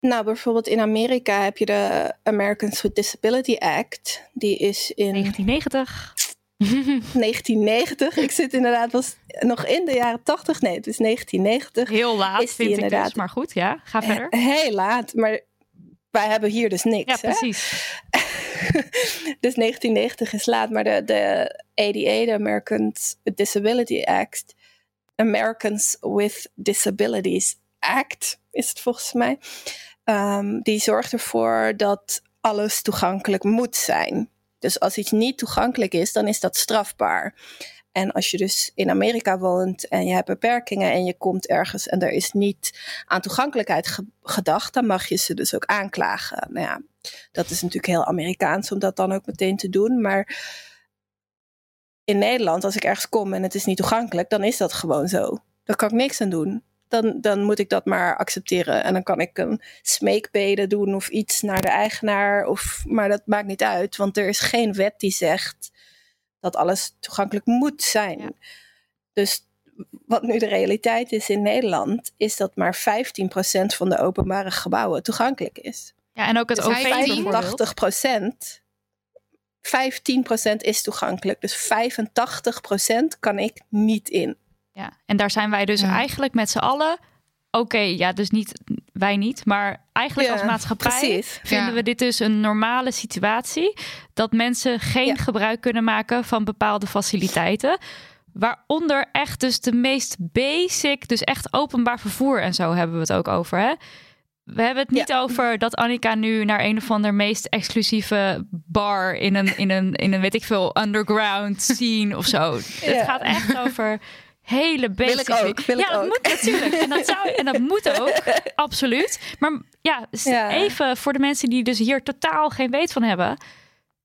Nou, bijvoorbeeld in Amerika heb je de Americans with Disability Act. Die is in 1990. 1990. *laughs* Ik zit inderdaad was nog in de jaren 80. Nee, het is 1990. Heel laat Is vind ik dus, inderdaad- maar goed, ja, ga verder. Heel laat, maar wij hebben hier dus niks. Ja, hè? precies. *laughs* dus 1990 is laat, maar de, de ADA, de Americans with Disability Act, Americans with Disabilities Act, is het volgens mij. ehm, die zorgt ervoor dat alles toegankelijk moet zijn. Dus als iets niet toegankelijk is, dan is dat strafbaar. En als je dus in Amerika woont en je hebt beperkingen en je komt ergens en er is niet aan toegankelijkheid ge- gedacht, dan mag je ze dus ook aanklagen. Nou ja, dat is natuurlijk heel Amerikaans om dat dan ook meteen te doen. Maar in Nederland, als ik ergens kom en het is niet toegankelijk, dan is dat gewoon zo. Daar kan ik niks aan doen. Dan, dan moet ik dat maar accepteren. En dan kan ik een smeekbede doen of iets naar de eigenaar. Of, maar dat maakt niet uit, want er is geen wet die zegt dat alles toegankelijk moet zijn. Dus wat nu de realiteit is in Nederland, is dat maar 15% van de openbare gebouwen toegankelijk is. Ja, en ook het Dus OV hij- bijvoorbeeld. 85%, 15% is toegankelijk. Dus 85% kan ik niet in. Ja, en daar zijn wij dus Ja. eigenlijk met z'n allen. Oké, ja, dus niet wij niet, maar eigenlijk Ja, als maatschappij precies. vinden Ja. we dit dus een normale situatie dat mensen geen Ja. gebruik kunnen maken van bepaalde faciliteiten. Waaronder echt dus de meest basic, dus echt openbaar vervoer en zo hebben we het ook over. Hè? We hebben het niet Ja. over dat Annika nu naar een of ander meest exclusieve bar in een, in een, in een weet ik veel, underground scene of zo. *laughs* Het gaat echt over hele basic. ik ook, wil ja, ik dat ook. moet natuurlijk. En dat, zou, en dat moet ook, *laughs* absoluut. Maar ja, Ja. even voor de mensen die dus hier totaal geen weet van hebben.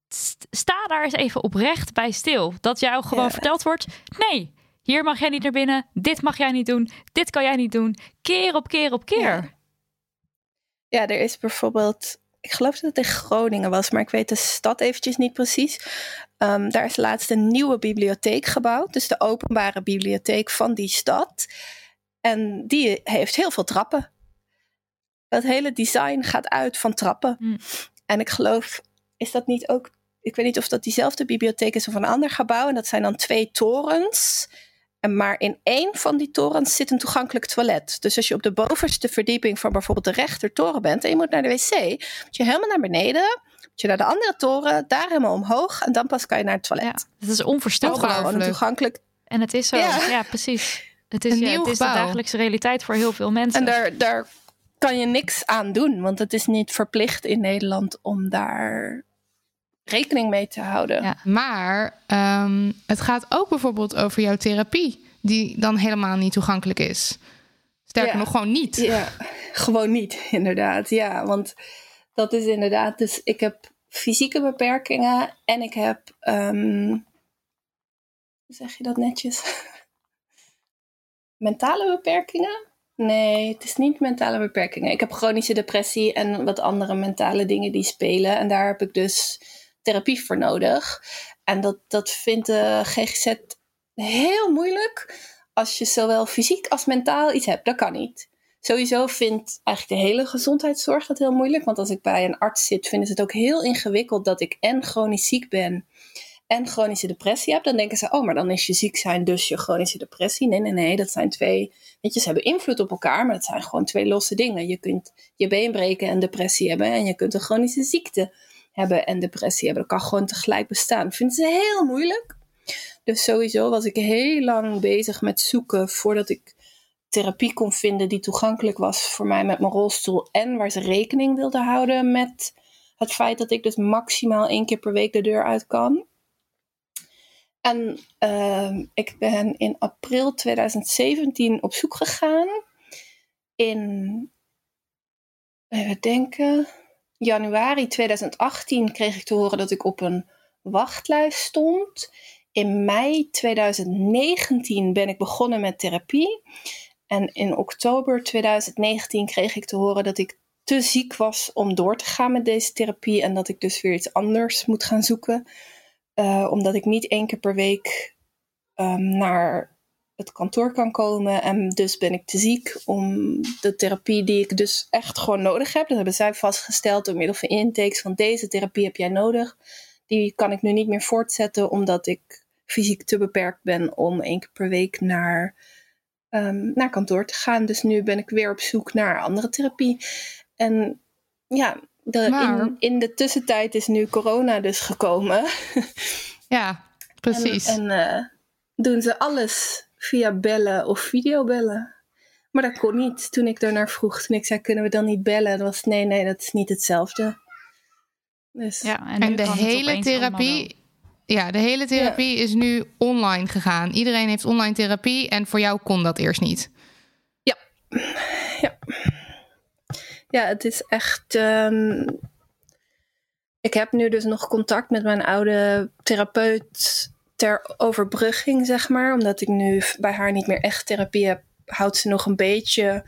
st- Sta daar eens even oprecht bij stil. Dat jou gewoon Ja. verteld wordt: nee, hier mag jij niet naar binnen. Dit mag jij niet doen. Dit kan jij niet doen. Keer op keer op keer. Ja. Ja, er is bijvoorbeeld, ik geloof dat het in Groningen was, maar ik weet de stad eventjes niet precies. Ehm, daar is laatst een nieuwe bibliotheek gebouwd, dus de openbare bibliotheek van die stad. En die heeft heel veel trappen. Dat hele design gaat uit van trappen. Hmm. En ik geloof, is dat niet ook, ik weet niet of dat diezelfde bibliotheek is of een ander gebouw. En dat zijn dan twee torens. En maar in één van die torens zit een toegankelijk toilet. Dus als je op de bovenste verdieping van bijvoorbeeld de rechtertoren bent en je moet naar de wc, moet je helemaal naar beneden, je naar de andere toren, daar helemaal omhoog en dan pas kan je naar het toilet. Ja, dat is onvoorstelbaar. Ongelooflijk. toegankelijk. En het is zo. Ja. Ja, precies. Het is, Een ja, nieuw het is de dagelijkse realiteit voor heel veel mensen. En daar, daar kan je niks aan doen, want het is niet verplicht in Nederland om daar rekening mee te houden. Ja. Maar ehm, het gaat ook bijvoorbeeld over jouw therapie, die dan helemaal niet toegankelijk is. Sterker Ja. nog, gewoon niet. Ja, gewoon niet, inderdaad. Ja, want dat is inderdaad. Dus ik heb fysieke beperkingen en ik heb. ehm, hoe zeg je dat netjes? *laughs* mentale beperkingen? Nee, het is niet mentale beperkingen. Ik heb chronische depressie en wat andere mentale dingen die spelen. En daar heb ik dus therapie voor nodig. En dat, dat vindt de GGZ heel moeilijk als je zowel fysiek als mentaal iets hebt. Dat kan niet. Sowieso vindt eigenlijk de hele gezondheidszorg dat heel moeilijk. Want als ik bij een arts zit, vinden ze het ook heel ingewikkeld dat ik en chronisch ziek ben en chronische depressie heb. Dan denken ze, oh, maar dan is je ziek zijn dus je chronische depressie. Nee, nee, nee, dat zijn twee, weet je, ze hebben invloed op elkaar, maar dat zijn gewoon twee losse dingen. Je kunt je been breken en depressie hebben en je kunt een chronische ziekte hebben en depressie hebben. Dat kan gewoon tegelijk bestaan. Dat vinden ze heel moeilijk. Dus sowieso was ik heel lang bezig met zoeken voordat ik therapie kon vinden die toegankelijk was voor mij met mijn rolstoel en waar ze rekening wilden houden met het feit dat ik dus maximaal één keer per week de deur uit kan. En ehm, ik ben in april 2017 op zoek gegaan. In, even denken, januari 2018 kreeg ik te horen dat ik op een wachtlijst stond. In mei 2019 ben ik begonnen met therapie. En in oktober 2019 kreeg ik te horen dat ik te ziek was om door te gaan met deze therapie. En dat ik dus weer iets anders moet gaan zoeken. Uh, omdat ik niet één keer per week um, naar het kantoor kan komen. En dus ben ik te ziek om de therapie die ik dus echt gewoon nodig heb. Dat hebben zij vastgesteld door middel van intakes van deze therapie heb jij nodig. Die kan ik nu niet meer voortzetten omdat ik fysiek te beperkt ben om één keer per week naar, um, naar kantoor te gaan. Dus nu ben ik weer op zoek naar andere therapie. En ja, de, Maar- in, in de tussentijd is nu corona dus gekomen. *laughs* Ja, precies. En, en eh, doen ze alles via bellen of videobellen. Maar dat kon niet toen ik daarnaar vroeg. Toen ik zei, kunnen we dan niet bellen? Dat was, nee, nee, dat is niet hetzelfde. Dus, Ja, en, de hele therapie. Ja, de hele therapie is nu online gegaan. Iedereen heeft online therapie en voor jou kon dat eerst niet. ja, het is echt... ehm, ik heb nu dus nog contact met mijn oude therapeut ter overbrugging, zeg maar. Omdat ik nu bij haar niet meer echt therapie heb, houdt ze nog een beetje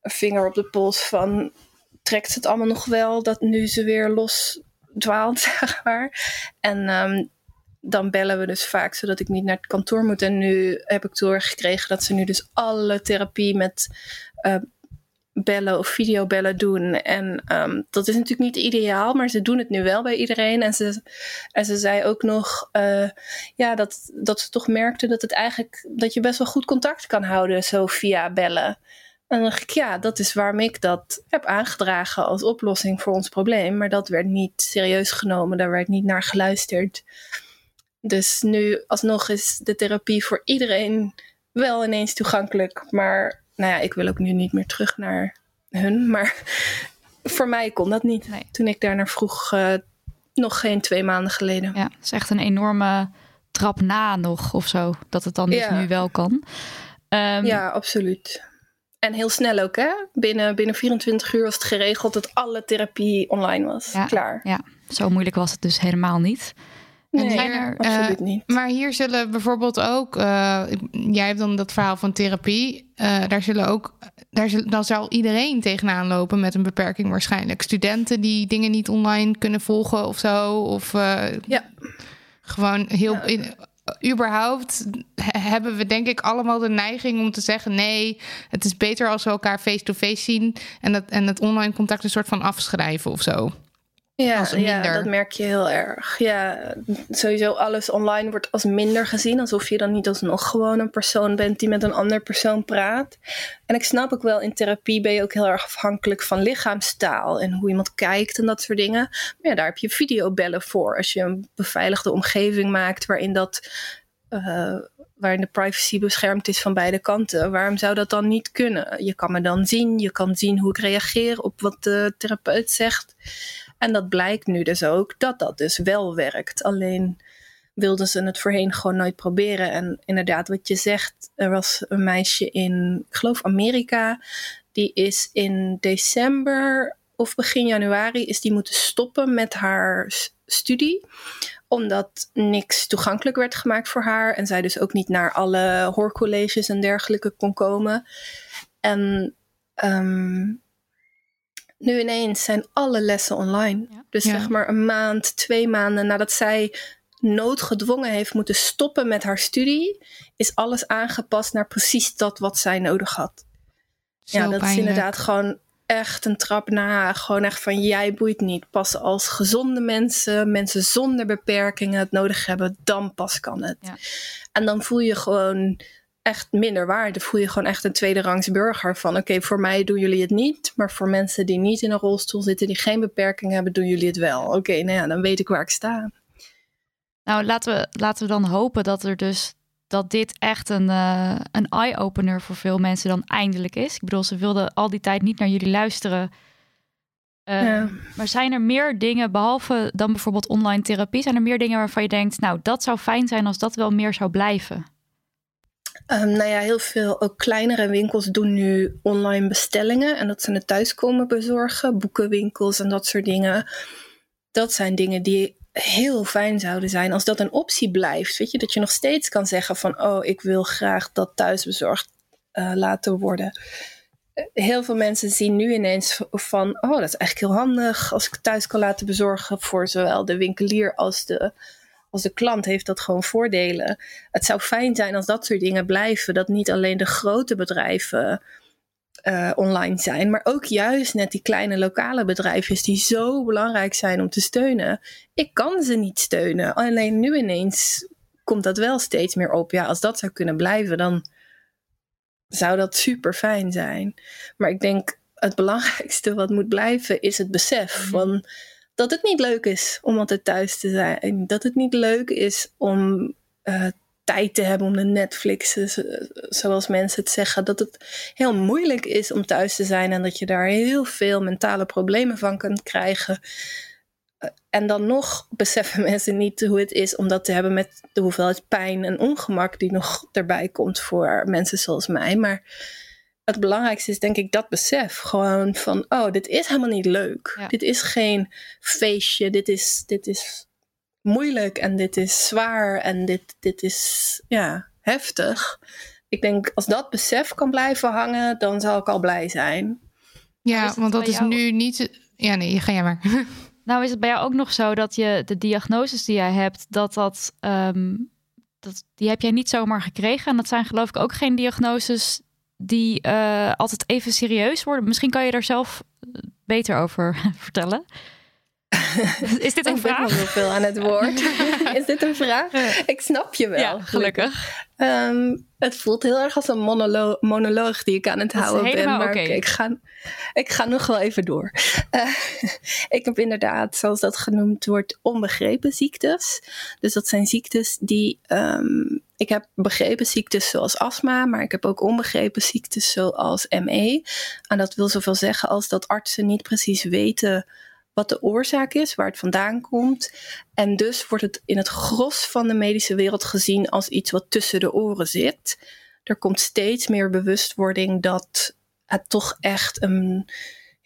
een vinger op de pols van... trekt ze het allemaal nog wel, dat nu ze weer los dwaalt, *laughs* zeg maar. En ehm, dan bellen we dus vaak zodat ik niet naar het kantoor moet. En nu heb ik doorgekregen dat ze nu dus alle therapie met uh, bellen of videobellen doen. En um, dat is natuurlijk niet ideaal, maar ze doen het nu wel bij iedereen. En ze, en ze zei ook nog uh, ja, dat, dat ze toch merkte dat het eigenlijk dat je best wel goed contact kan houden zo via bellen. En dan dacht ik, ja, dat is waarom ik dat heb aangedragen als oplossing voor ons probleem. Maar dat werd niet serieus genomen, daar werd niet naar geluisterd. Dus nu alsnog is de therapie voor iedereen wel ineens toegankelijk. Maar nou ja, ik wil ook nu niet meer terug naar hun. Maar *laughs* voor mij kon dat niet. Nee. Toen ik daarnaar vroeg, uh, nog geen twee maanden geleden. Ja, het is echt een enorme trap na nog of zo. Dat het dan dus ja. nu wel kan. Um, ja, absoluut. En heel snel ook, hè? Binnen, binnen 24 uur was het geregeld dat alle therapie online was. Ja, Klaar. Ja, zo moeilijk was het dus helemaal niet. Nee, er, absoluut uh, niet. Maar hier zullen bijvoorbeeld ook, uh, jij hebt dan dat verhaal van therapie, uh, daar zullen ook, daar dan zal iedereen tegenaan lopen met een beperking waarschijnlijk. Studenten die dingen niet online kunnen volgen of zo, of ja. gewoon heel, ja. in, überhaupt hebben we denk ik allemaal de neiging om te zeggen: nee, het is beter als we elkaar face-to-face -face zien en, dat, en het online contact een soort van afschrijven of zo. Ja, ja, dat merk je heel erg. Ja, sowieso alles online wordt als minder gezien. Alsof je dan niet alsnog gewoon een persoon bent die met een ander persoon praat. En ik snap ook wel, in therapie ben je ook heel erg afhankelijk van lichaamstaal. En hoe iemand kijkt en dat soort dingen. Maar ja, daar heb je videobellen voor. Als je een beveiligde omgeving maakt waarin dat... Uh, waarin de privacy beschermd is van beide kanten. Waarom zou dat dan niet kunnen? Je kan me dan zien, je kan zien hoe ik reageer op wat de therapeut zegt. En dat blijkt nu dus ook dat dat dus wel werkt. Alleen wilden ze het voorheen gewoon nooit proberen. En inderdaad, wat je zegt, er was een meisje in, ik geloof Amerika, die is in december of begin januari is die moeten stoppen met haar studie omdat niks toegankelijk werd gemaakt voor haar en zij dus ook niet naar alle hoorcolleges en dergelijke kon komen. En um, nu ineens zijn alle lessen online. Ja. Dus ja. zeg maar een maand, twee maanden nadat zij noodgedwongen heeft moeten stoppen met haar studie, is alles aangepast naar precies dat wat zij nodig had. Zo ja, dat pijnlijk. is inderdaad gewoon echt een trap na. Gewoon echt van jij boeit niet. Pas als gezonde mensen, mensen zonder beperkingen het nodig hebben, dan pas kan het. Ja. En dan voel je gewoon echt minder waarde. Voel je gewoon echt een tweederangs burger van oké, okay, voor mij doen jullie het niet, maar voor mensen die niet in een rolstoel zitten, die geen beperking hebben, doen jullie het wel. Oké, okay, nou ja, dan weet ik waar ik sta. Nou, laten we, laten we dan hopen dat er dus dat dit echt een, uh, een eye-opener voor veel mensen dan eindelijk is. Ik bedoel, ze wilden al die tijd niet naar jullie luisteren. Uh, ja. Maar zijn er meer dingen, behalve dan bijvoorbeeld online therapie, zijn er meer dingen waarvan je denkt, nou, dat zou fijn zijn als dat wel meer zou blijven? Um, nou ja, heel veel ook kleinere winkels doen nu online bestellingen. En dat ze het thuis komen bezorgen. Boekenwinkels en dat soort dingen. Dat zijn dingen die heel fijn zouden zijn als dat een optie blijft. Weet je, dat je nog steeds kan zeggen van... oh, ik wil graag dat thuis bezorgd uh, laten worden. Heel veel mensen zien nu ineens van... oh, dat is eigenlijk heel handig als ik thuis kan laten bezorgen... voor zowel de winkelier als de als de klant heeft dat gewoon voordelen. Het zou fijn zijn als dat soort dingen blijven. Dat niet alleen de grote bedrijven uh, online zijn, maar ook juist net die kleine lokale bedrijfjes die zo belangrijk zijn om te steunen. Ik kan ze niet steunen. Alleen nu ineens komt dat wel steeds meer op. Ja, als dat zou kunnen blijven, dan zou dat super fijn zijn. Maar ik denk het belangrijkste wat moet blijven is het besef mm. van dat het niet leuk is om altijd thuis te zijn. Dat het niet leuk is om uh, tijd te hebben om de Netflix, zoals mensen het zeggen. Dat het heel moeilijk is om thuis te zijn en dat je daar heel veel mentale problemen van kunt krijgen. Uh, en dan nog beseffen *laughs* mensen niet hoe het is om dat te hebben met de hoeveelheid pijn en ongemak die nog erbij komt voor mensen zoals mij. Maar het belangrijkste is denk ik dat besef. Gewoon van, oh, dit is helemaal niet leuk. Ja. Dit is geen feestje. Dit is, dit is moeilijk en dit is zwaar en dit, dit is ja, heftig. Ik denk als dat besef kan blijven hangen, dan zal ik al blij zijn. Ja, want dat is nu niet. Ja, nee, ga jij maar. *laughs* Nou, is het bij jou ook nog zo dat je de diagnoses die jij hebt, dat dat, ehm, dat die heb jij niet zomaar gekregen? En dat zijn geloof ik ook geen diagnoses die uh, altijd even serieus worden. Misschien kan je daar zelf beter over *laughs* vertellen. *laughs* Is dit een ik vraag? Ik ben heel veel aan het woord. *laughs* Is dit een vraag? Ik snap je wel. Ja, gelukkig. Um, het voelt heel erg als een monolo monoloog die ik aan het Dat houden ben. Maar ik, ga, ik ga nog wel even door. Eh, ik heb inderdaad, zoals dat genoemd wordt, onbegrepen ziektes. Dus dat zijn ziektes die. ehm, ik heb begrepen ziektes zoals astma, maar ik heb ook onbegrepen ziektes zoals ME. En dat wil zoveel zeggen als dat artsen niet precies weten wat de oorzaak is, waar het vandaan komt. En dus wordt het in het gros van de medische wereld gezien als iets wat tussen de oren zit. Er komt steeds meer bewustwording dat het toch echt een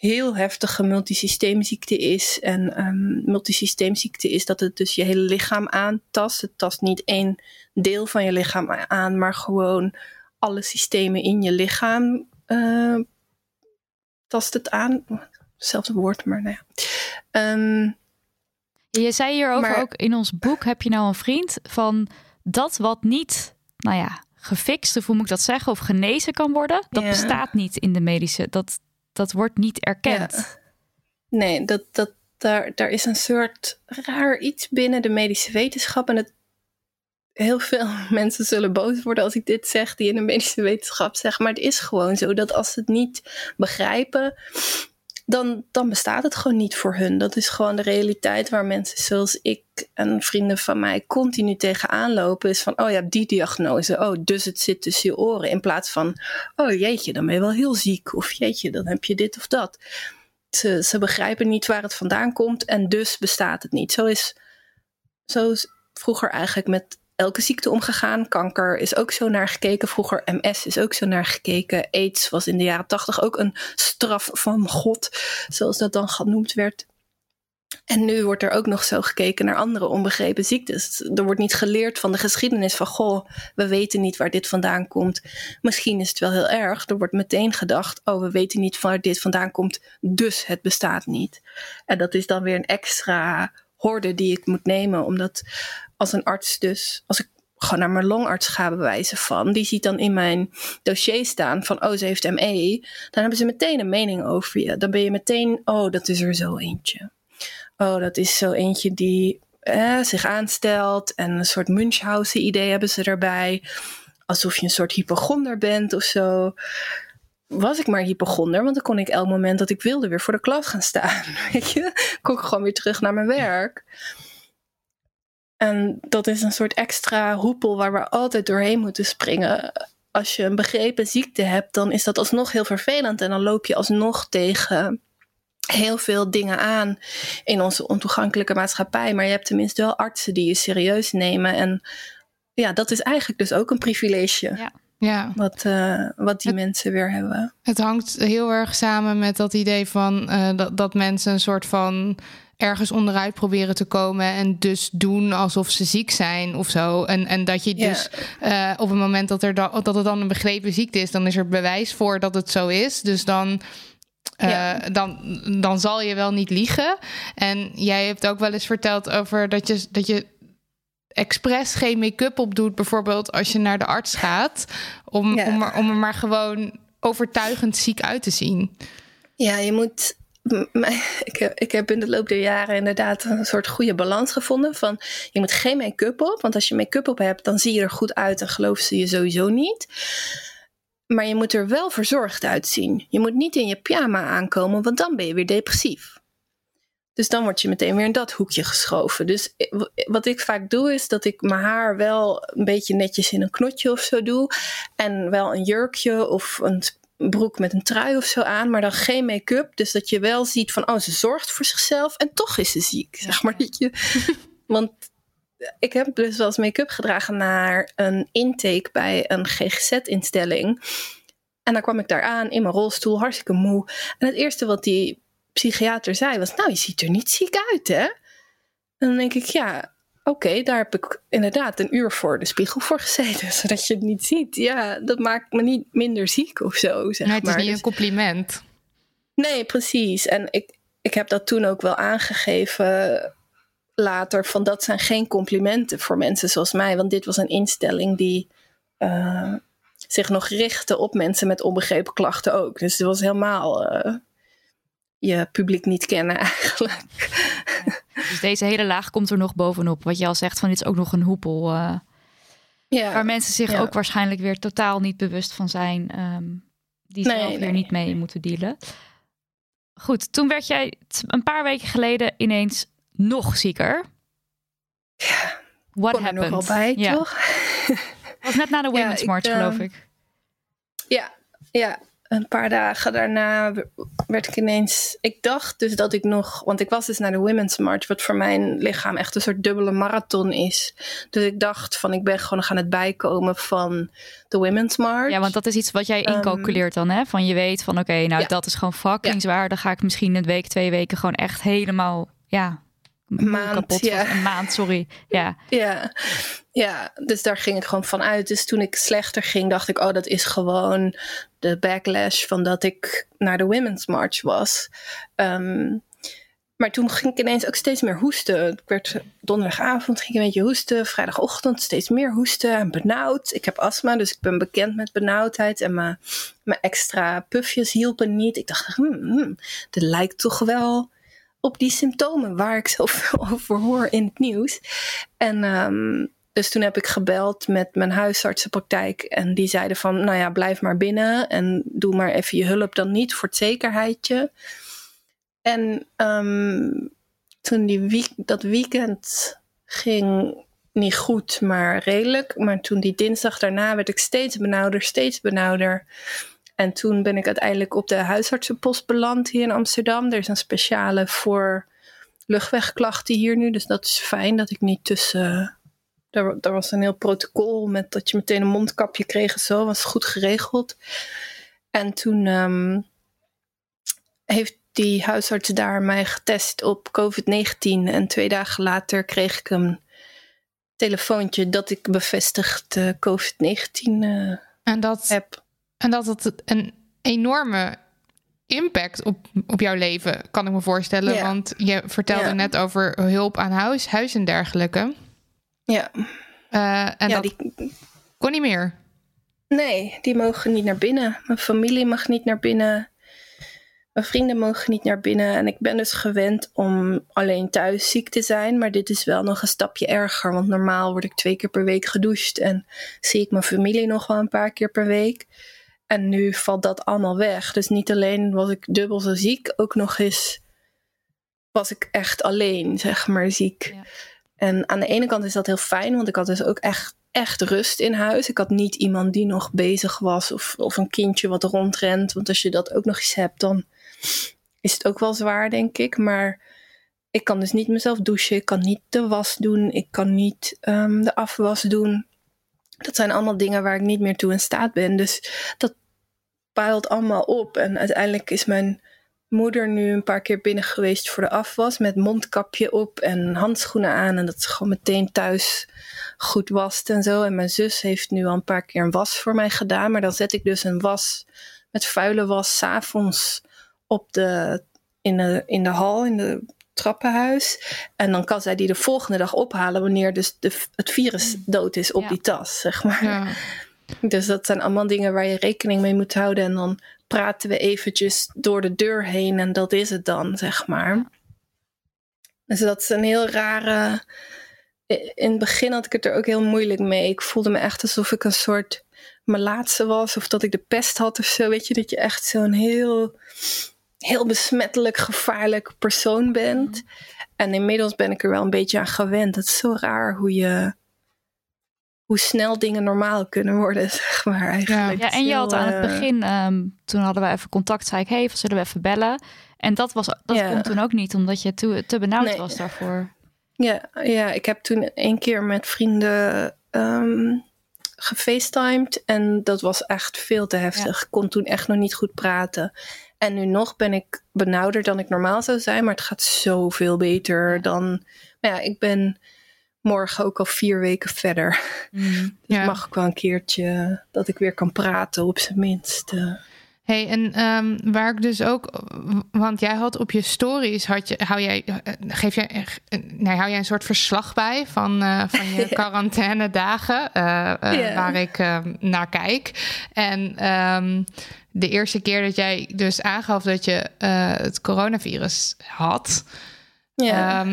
heel heftige multisysteemziekte is. En um, multisysteemziekte is dat het dus je hele lichaam aantast. Het tast niet één deel van je lichaam aan, maar gewoon alle systemen in je lichaam uh, tast het aan. Hetzelfde woord, maar nou ja. Um, Je zei hierover Maar- ook in ons boek, heb je nou een vriend van dat wat niet, nou ja, gefixt, of hoe moet ik dat zeggen, of genezen kan worden, dat bestaat niet in de medische, dat, dat wordt niet erkend. Nee, dat, dat, daar, daar is een soort raar iets binnen de medische wetenschap. En het, heel veel *laughs* mensen zullen boos worden als ik dit zeg, die in de medische wetenschap zeggen. Maar het is gewoon zo dat als ze het niet begrijpen, dan, dan bestaat het gewoon niet voor hun. Dat is gewoon de realiteit waar mensen zoals ik en vrienden van mij continu tegenaan lopen. Is van, oh hebt die diagnose. Oh, dus het zit tussen je oren. In plaats van, oh jeetje, dan ben je wel heel ziek. Of jeetje, dan heb je dit of dat. Ze, ze begrijpen niet waar het vandaan komt en dus bestaat het niet. Zo is, zo is vroeger eigenlijk met elke ziekte omgegaan. Kanker is ook zo naar gekeken. Vroeger MS is ook zo naar gekeken. AIDS was in de jaren tachtig ook een straf van God, zoals dat dan genoemd werd. En nu wordt er ook nog zo gekeken naar andere onbegrepen ziektes. Er wordt niet geleerd van de geschiedenis van goh, we weten niet waar dit vandaan komt. Misschien is het wel heel erg. Er wordt meteen gedacht, oh, we weten niet waar dit vandaan komt, dus het bestaat niet. En dat is dan weer een extra horde die ik moet nemen, omdat als een arts dus, als ik gewoon naar mijn longarts ga bewijzen van, die ziet dan in mijn dossier staan van, oh, ze heeft ME, dan hebben ze meteen een mening over je. Dan ben je meteen, oh, dat is er zo eentje. Oh, dat is zo eentje die eh, zich aanstelt en een soort Munchausen-idee hebben ze erbij. Alsof je een soort hypochonder bent of zo. Was ik maar hypochonder, want dan kon ik elk moment dat ik wilde weer voor de klas gaan staan. *laughs* Weet je, kon ik gewoon weer terug naar mijn werk. En dat is een soort extra hoepel waar we altijd doorheen moeten springen. Als je een begrepen ziekte hebt, dan is dat alsnog heel vervelend. En dan loop je alsnog tegen heel veel dingen aan in onze ontoegankelijke maatschappij. Maar je hebt tenminste wel artsen die je serieus nemen. En ja, dat is eigenlijk dus ook een privilege. Ja. Ja, Wat, uh, wat die Het- mensen weer hebben. het hangt heel erg samen met dat idee van eh, dat, dat mensen een soort van ergens onderuit proberen te komen en dus doen alsof ze ziek zijn of zo. En, en dat je Ja. dus eh, op het moment dat, er da- dat het dan een begrepen ziekte is, dan is er bewijs voor dat het zo is. Dus dan. Eh, dan, dan zal je wel niet liegen. En jij hebt ook wel eens verteld over dat je, dat je expres geen make-up op doet, bijvoorbeeld als je naar de arts gaat, om, Ja. om, er, om er maar gewoon overtuigend ziek uit te zien. Ja, je moet. Ik heb, ik heb in de loop der jaren inderdaad een soort goede balans gevonden. Van je moet geen make-up op. Want als je make-up op hebt, dan zie je er goed uit en geloven ze je sowieso niet. Maar je moet er wel verzorgd uitzien. Je moet niet in je pyjama aankomen, want dan ben je weer depressief. Dus dan word je meteen weer in dat hoekje geschoven. Dus eh, w- wat ik vaak doe, is dat ik mijn haar wel een beetje netjes in een knotje of zo doe. En wel een jurkje of een broek met een trui of zo aan, maar dan geen make-up. Dus dat je wel ziet van, oh, ze zorgt voor zichzelf en toch is ze ziek. Zeg maar *laughs* je. Want ik heb dus wel eens make-up gedragen naar een intake bij een GGZ-instelling. En dan kwam ik daar aan in mijn rolstoel, hartstikke moe. En het eerste wat die psychiater zei was: Nou, je ziet er niet ziek uit, hè? En dan denk ik, ja, oké, daar heb ik inderdaad een uur voor de spiegel voor gezeten, *laughs* zodat je het niet ziet. Ja, dat maakt me niet minder ziek of zo, zeg nee, het is maar. niet Dus- een compliment. Nee, precies. En ik, ik heb dat toen ook wel aangegeven later, van dat zijn geen complimenten voor mensen zoals mij, want dit was een instelling die eh, zich nog richtte op mensen met onbegrepen klachten ook. Dus het was helemaal eh, je publiek niet kennen eigenlijk. Dus deze hele laag komt er nog bovenop. Wat je al zegt, van dit is ook nog een hoepel. eh, Ja, waar mensen zich ja. ook waarschijnlijk weer totaal niet bewust van zijn. ehm, die Nee, zelf weer nee. niet mee moeten dealen. Goed, toen werd jij een paar weken geleden ineens nog zieker. Ja, What kon er happened? nogal bij, ja. toch? *laughs* was net na de Women's March, geloof ik. Ja, ja, een paar dagen daarna werd ik ineens. Ik dacht dus dat ik nog. Want ik was dus naar de Women's March, wat voor mijn lichaam echt een soort dubbele marathon is. Dus ik dacht van ik ben gewoon aan het bijkomen van de Women's March. Ja, want dat is iets wat jij Ehm, incalculeert dan, hè? Van je weet van, oké, nou Ja. dat is gewoon fucking zwaar. Dan ga ik misschien een week, twee weken gewoon echt helemaal, ja, Maand, kapot. ja. Een maand, sorry. Ja, Ja, ja, dus daar ging ik gewoon van uit. Dus toen ik slechter ging, dacht ik, oh, dat is gewoon de backlash van dat ik naar de Women's March was. Ehm, maar toen ging ik ineens ook steeds meer hoesten. Ik werd donderdagavond ging ik een beetje hoesten, vrijdagochtend steeds meer hoesten en benauwd. Ik heb astma, dus ik ben bekend met benauwdheid en mijn, mijn extra pufjes hielpen niet. Ik dacht, hmm, hmm, dit lijkt toch wel op die symptomen waar ik *laughs* zoveel over hoor in het nieuws. En ehm, dus toen heb ik gebeld met mijn huisartsenpraktijk. En die zeiden van, nou ja, blijf maar binnen. En doe maar even je hulp dan niet voor het zekerheidje. En ehm, toen die dat weekend ging niet goed, maar redelijk. Maar toen die dinsdag daarna werd ik steeds benauwder, steeds benauwder. En toen ben ik uiteindelijk op de huisartsenpost beland hier in Amsterdam. Er is een speciale voor luchtwegklachten hier nu. Dus dat is fijn dat ik niet tussen. Er, was een heel protocol met dat je meteen een mondkapje kreeg en zo. Was goed geregeld. En toen ehm, heeft die huisarts daar mij getest op COVID-19. En twee dagen later kreeg ik een telefoontje dat ik bevestigd eh, COVID-19 eh, En dat, heb. En dat het een enorme impact op, op jouw leven, kan ik me voorstellen. Want je vertelde net over hulp aan huis, huis en dergelijke. Ja, Eh, en ja dat die, kon niet meer. Nee, die mogen niet naar binnen. Mijn familie mag niet naar binnen. Mijn vrienden mogen niet naar binnen. En ik ben dus gewend om alleen thuis ziek te zijn. Maar dit is wel nog een stapje erger. Want normaal word ik twee keer per week gedoucht. En zie ik mijn familie nog wel een paar keer per week. En nu valt dat allemaal weg. Dus niet alleen was ik dubbel zo ziek. Ook nog eens was ik echt alleen, zeg maar, ziek. Ja. En aan de ene kant is dat heel fijn. Want ik had dus ook echt echt rust in huis. Ik had niet iemand die nog bezig was of, of een kindje wat rondrent. Want als je dat ook nog eens hebt, dan is het ook wel zwaar, denk ik. Maar ik kan dus niet mezelf douchen. Ik kan niet de was doen. Ik kan niet ehm, de afwas doen. Dat zijn allemaal dingen waar ik niet meer toe in staat ben. Dus dat peilt allemaal op. En uiteindelijk is mijn moeder nu een paar keer binnen geweest voor de afwas. Met mondkapje op en handschoenen aan. En dat ze gewoon meteen thuis goed wast en zo. En mijn zus heeft nu al een paar keer een was voor mij gedaan. Maar dan zet ik dus een was met vuile was s'avonds op de, in, de, in de hal, in de trappenhuis. En dan kan zij die de volgende dag ophalen wanneer dus de, het virus dood is op Ja. die tas, zeg maar. Ja. Dus dat zijn allemaal dingen waar je rekening mee moet houden. En dan praten we eventjes door de deur heen en dat is het dan, zeg maar. Dus dat is een heel rare... In het begin had ik het er ook heel moeilijk mee. Ik voelde me echt alsof ik een soort melaatse was. Of dat ik de pest had of zo. Weet je, dat je echt zo'n heel, heel besmettelijk, gevaarlijk persoon bent. En inmiddels ben ik er wel een beetje aan gewend. Het is zo raar hoe je hoe snel dingen normaal kunnen worden, *laughs* zeg maar. Eigenlijk. Ja, en je had aan het eh, begin, ehm, toen hadden we even contact, zei ik, hey, zullen we even bellen? En dat, was, dat Ja. kon toen ook niet, omdat je te, te benauwd Nee. was daarvoor. Ja, ja, ik heb toen één keer met vrienden ehm gefacetimed. En dat was echt veel te heftig. Ik kon toen echt nog niet goed praten. En nu nog ben ik benauwder dan ik normaal zou zijn. Maar het gaat zoveel beter dan... Maar ja, ik ben morgen ook al vier weken verder. Mm, *laughs* Dus ja. mag ik wel een keertje dat ik weer kan praten, op zijn minst. eh. Hey, en ehm, waar ik dus ook, want jij had op je stories, had je, hou jij, eh, geef jij, nee, hou jij een soort verslag bij van, eh, van *laughs* je quarantaine dagen, Ja. waar ik ehm, naar kijk. En ehm, de eerste keer dat jij dus aangaf dat je het coronavirus had, ja.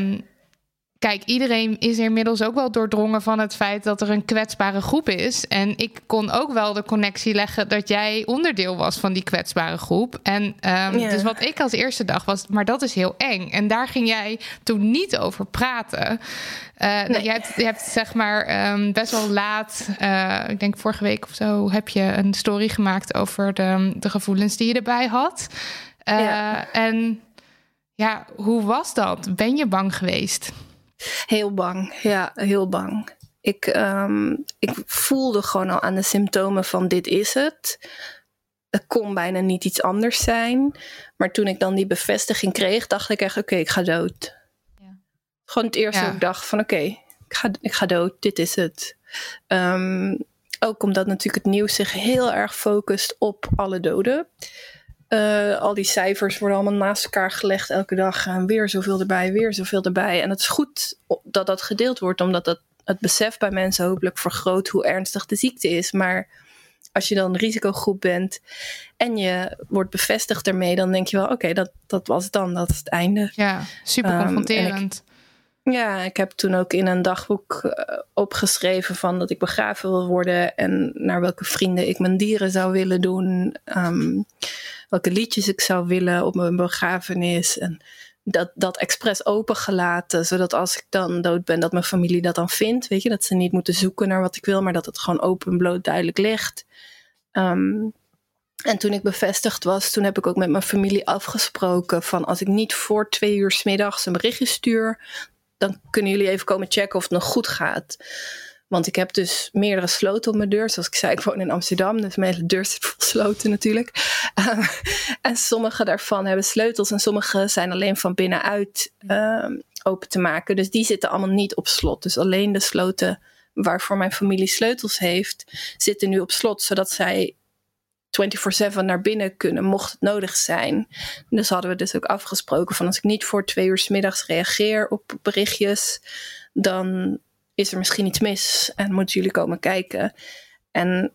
Kijk, iedereen is inmiddels ook wel doordrongen van het feit dat er een kwetsbare groep is. En ik kon ook wel de connectie leggen dat jij onderdeel was van die kwetsbare groep. En ehm, Ja. dus wat ik als eerste dacht was, maar dat is heel eng. En daar ging jij toen niet over praten. Nee. je, hebt, je hebt zeg maar ehm, best wel laat, eh, ik denk vorige week of zo, heb je een story gemaakt over de, de gevoelens die je erbij had. Eh, Ja. En ja, hoe was dat? Ben je bang geweest? Heel bang, ja, heel bang. Ik, ehm, ik voelde gewoon al aan de symptomen van dit is het. Het kon bijna niet iets anders zijn. Maar toen ik dan die bevestiging kreeg, dacht ik echt, oké, ik ga dood. Ja. Gewoon het eerste Ja. dat ik dacht van, oké, ik, ga, ik ga dood, dit is het. Ehm, ook omdat natuurlijk het nieuws zich heel erg focust op alle doden. Eh, al die cijfers worden allemaal naast elkaar gelegd elke dag. En weer zoveel erbij, weer zoveel erbij. En het is goed dat dat gedeeld wordt, omdat dat het besef bij mensen hopelijk vergroot hoe ernstig de ziekte is. Maar als je dan een risicogroep bent en je wordt bevestigd ermee, dan denk je wel: oké, dat, dat was het dan, dat is het einde. Ja, super Ehm, confronterend. Ja, ik heb toen ook in een dagboek eh, opgeschreven van dat ik begraven wil worden en naar welke vrienden ik mijn dieren zou willen doen, ehm, welke liedjes ik zou willen op mijn begrafenis en dat, dat expres opengelaten, zodat als ik dan dood ben, dat mijn familie dat dan vindt, weet je, dat ze niet moeten zoeken naar wat ik wil, maar dat het gewoon open, bloot, duidelijk ligt. Ehm, en toen ik bevestigd was, toen heb ik ook met mijn familie afgesproken van als ik niet voor twee uur middags een berichtje stuur, dan kunnen jullie even komen checken of het nog goed gaat. Want ik heb dus meerdere sloten op mijn deur. Zoals ik zei, ik woon in Amsterdam, dus mijn hele deur zit vol sloten natuurlijk. *laughs* En sommige daarvan hebben sleutels en sommige zijn alleen van binnenuit ehm, open te maken. Dus die zitten allemaal niet op slot. Dus alleen de sloten waarvoor mijn familie sleutels heeft, zitten nu op slot, zodat zij 24/7 naar binnen kunnen, mocht het nodig zijn. Dus hadden we dus ook afgesproken van als ik niet voor twee uur 's middags reageer op berichtjes, dan is er misschien iets mis en moeten jullie komen kijken. En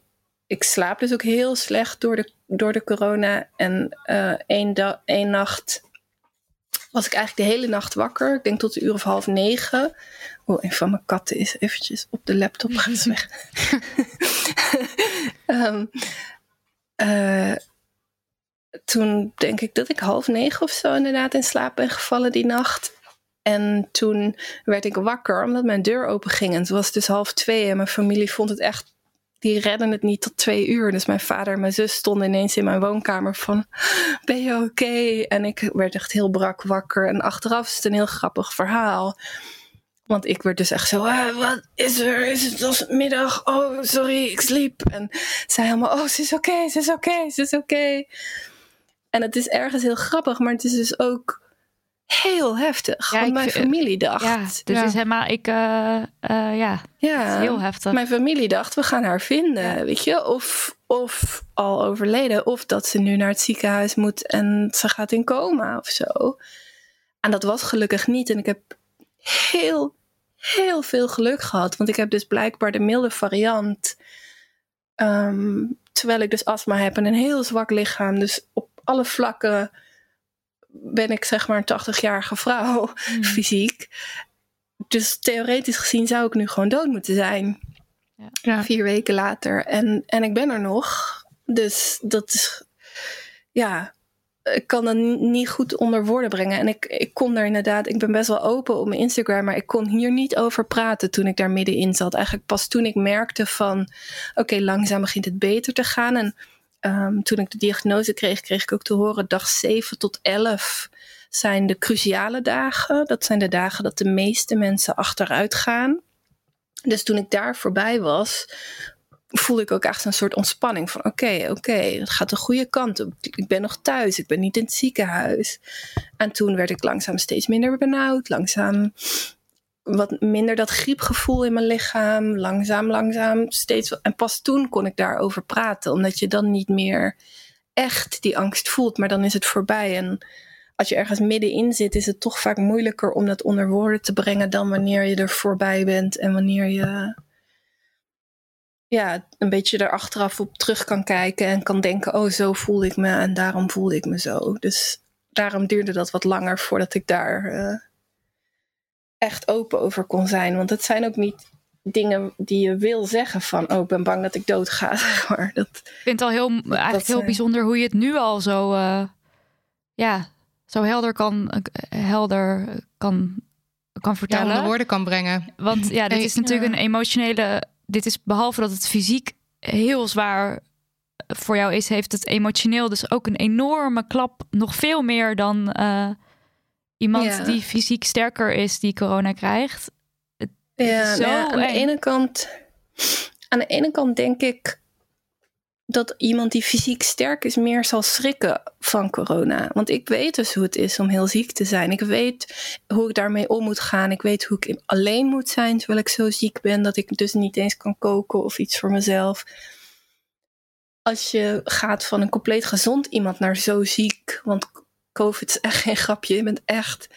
ik slaap dus ook heel slecht door de, door de corona. En eh één, da- één nacht was ik eigenlijk de hele nacht wakker. Ik denk tot een uur of half negen. Oh, een van mijn katten is eventjes op de laptop gaan *laughs* weg. *laughs* eh, toen denk ik dat ik half negen of zo inderdaad in slaap ben gevallen die nacht. En toen werd ik wakker omdat mijn deur open ging. En het was dus half twee en mijn familie vond het echt... Die redden het niet tot twee uur. Dus mijn vader en mijn zus stonden ineens in mijn woonkamer van... Ben je oké? En ik werd echt heel brak wakker. En achteraf is het een heel grappig verhaal. Want ik werd dus echt zo, ah, wat is er? Is het als middag? Oh, sorry, ik sliep. En zij helemaal, oh, ze is oké, ze is oké, ze is oké. En het is ergens heel grappig, maar het is dus ook heel heftig. Ja, want mijn vind- familie dacht, Ja, Ja. is helemaal, ik, eh, eh, ja, ja, het is heel heftig. mijn familie dacht, we gaan haar vinden, weet je. Of, of al overleden, of dat ze nu naar het ziekenhuis moet en ze gaat in coma of zo. En dat was gelukkig niet. En ik heb heel, heel veel geluk gehad. Want ik heb dus blijkbaar de milde variant. Ehm, terwijl ik dus astma heb en een heel zwak lichaam. Dus op alle vlakken ben ik zeg maar een 80-jarige vrouw, *laughs* fysiek. Dus theoretisch gezien zou ik nu gewoon dood moeten zijn. Ja. Vier weken later. En, en ik ben er nog. Dus dat is. Ja, ik kan dat ni- niet goed onder woorden brengen. En ik, ik kon daar inderdaad. Ik ben best wel open op mijn Instagram. Maar ik kon hier niet over praten toen ik daar middenin zat. Eigenlijk pas toen ik merkte van. Oké, langzaam begint het beter te gaan. En ehm, toen ik de diagnose kreeg, kreeg ik ook te horen. Dag 7 tot 11 zijn de cruciale dagen. Dat zijn de dagen dat de meeste mensen achteruit gaan. Dus toen ik daar voorbij was, voelde ik ook echt een soort ontspanning van oké, oké, het gaat de goede kant op. Ik ben nog thuis, ik ben niet in het ziekenhuis. En toen werd ik langzaam steeds minder benauwd. Langzaam wat minder dat griepgevoel in mijn lichaam. Langzaam, langzaam, steeds. En pas toen kon ik daarover praten, omdat je dan niet meer echt die angst voelt, maar dan is het voorbij. En als je ergens middenin zit, is het toch vaak moeilijker om dat onder woorden te brengen dan wanneer je er voorbij bent en wanneer je ja, een beetje er achteraf op terug kan kijken en kan denken: oh, zo voelde ik me en daarom voelde ik me zo. Dus daarom duurde dat wat langer voordat ik daar uh, echt open over kon zijn. Want het zijn ook niet dingen die je wil zeggen van oh, ik ben bang dat ik dood ga. *laughs* Maar dat, ik vind het al heel, eigenlijk heel bijzonder hoe je het nu al zo, uh, ja, zo helder kan, helder kan, kan vertellen. Ja, onder woorden kan brengen. Want ja, dit is natuurlijk een emotionele. Dit is behalve dat het fysiek heel zwaar voor jou is, heeft het emotioneel dus ook een enorme klap. Nog veel meer dan uh, iemand ja. die fysiek sterker is, die corona krijgt. Het, ja, het nou ja aan de ene kant. Aan de ene kant denk ik dat iemand die fysiek sterk is meer zal schrikken van corona. Want ik weet dus hoe het is om heel ziek te zijn. Ik weet hoe ik daarmee om moet gaan. Ik weet hoe ik alleen moet zijn terwijl ik zo ziek ben dat ik dus niet eens kan koken of iets voor mezelf. Als je gaat van een compleet gezond iemand naar zo ziek, want COVID is echt geen grapje. Je bent echt.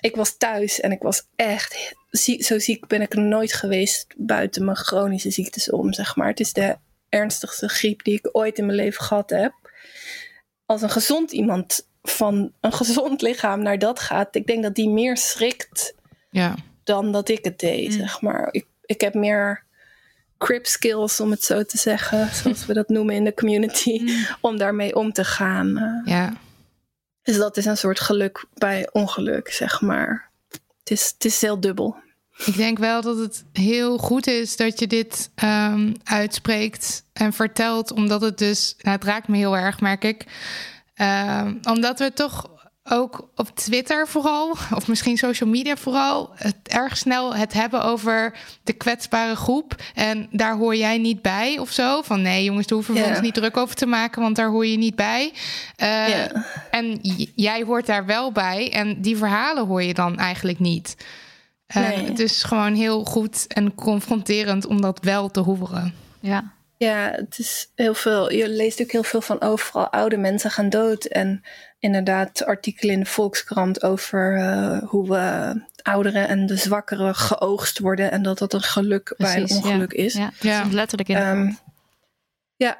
Ik was thuis en ik was echt. Zo ziek ben ik nooit geweest buiten mijn chronische ziektes om, zeg maar. Het is de ernstigste griep die ik ooit in mijn leven gehad heb. Als een gezond iemand van een *laughs* gezond lichaam naar dat gaat, ik denk dat die meer schrikt ja. dan dat ik het deed, mm. zeg maar. Ik, ik heb meer crip skills, om het zo te zeggen, *laughs* zoals we dat noemen in de community, mm. om daarmee om te gaan. Ja. Dus dat is een soort geluk bij ongeluk, zeg maar. Het is, het is heel dubbel. Ik denk wel dat het heel goed is dat je dit um, uitspreekt en vertelt, omdat het dus, nou, het raakt me heel erg, merk ik. Um, omdat we toch ook op Twitter vooral, of misschien social media vooral, het erg snel het hebben over de kwetsbare groep. En daar hoor jij niet bij of zo. Van nee, jongens, daar hoeven we yeah. ons niet druk over te maken, want daar hoor je niet bij. Uh, yeah. En jij hoort daar wel bij. En die verhalen hoor je dan eigenlijk niet. Nee. Het is gewoon heel goed en confronterend om dat wel te horen. Ja. Ja, het is heel veel. Je leest ook heel veel van overal oude mensen gaan dood. En inderdaad artikelen in de Volkskrant over uh, hoe we ouderen en de zwakkeren geoogst worden. En dat dat een geluk Precies, bij een ongeluk ja. is. Ja, ja. letterlijk in. Um, ja,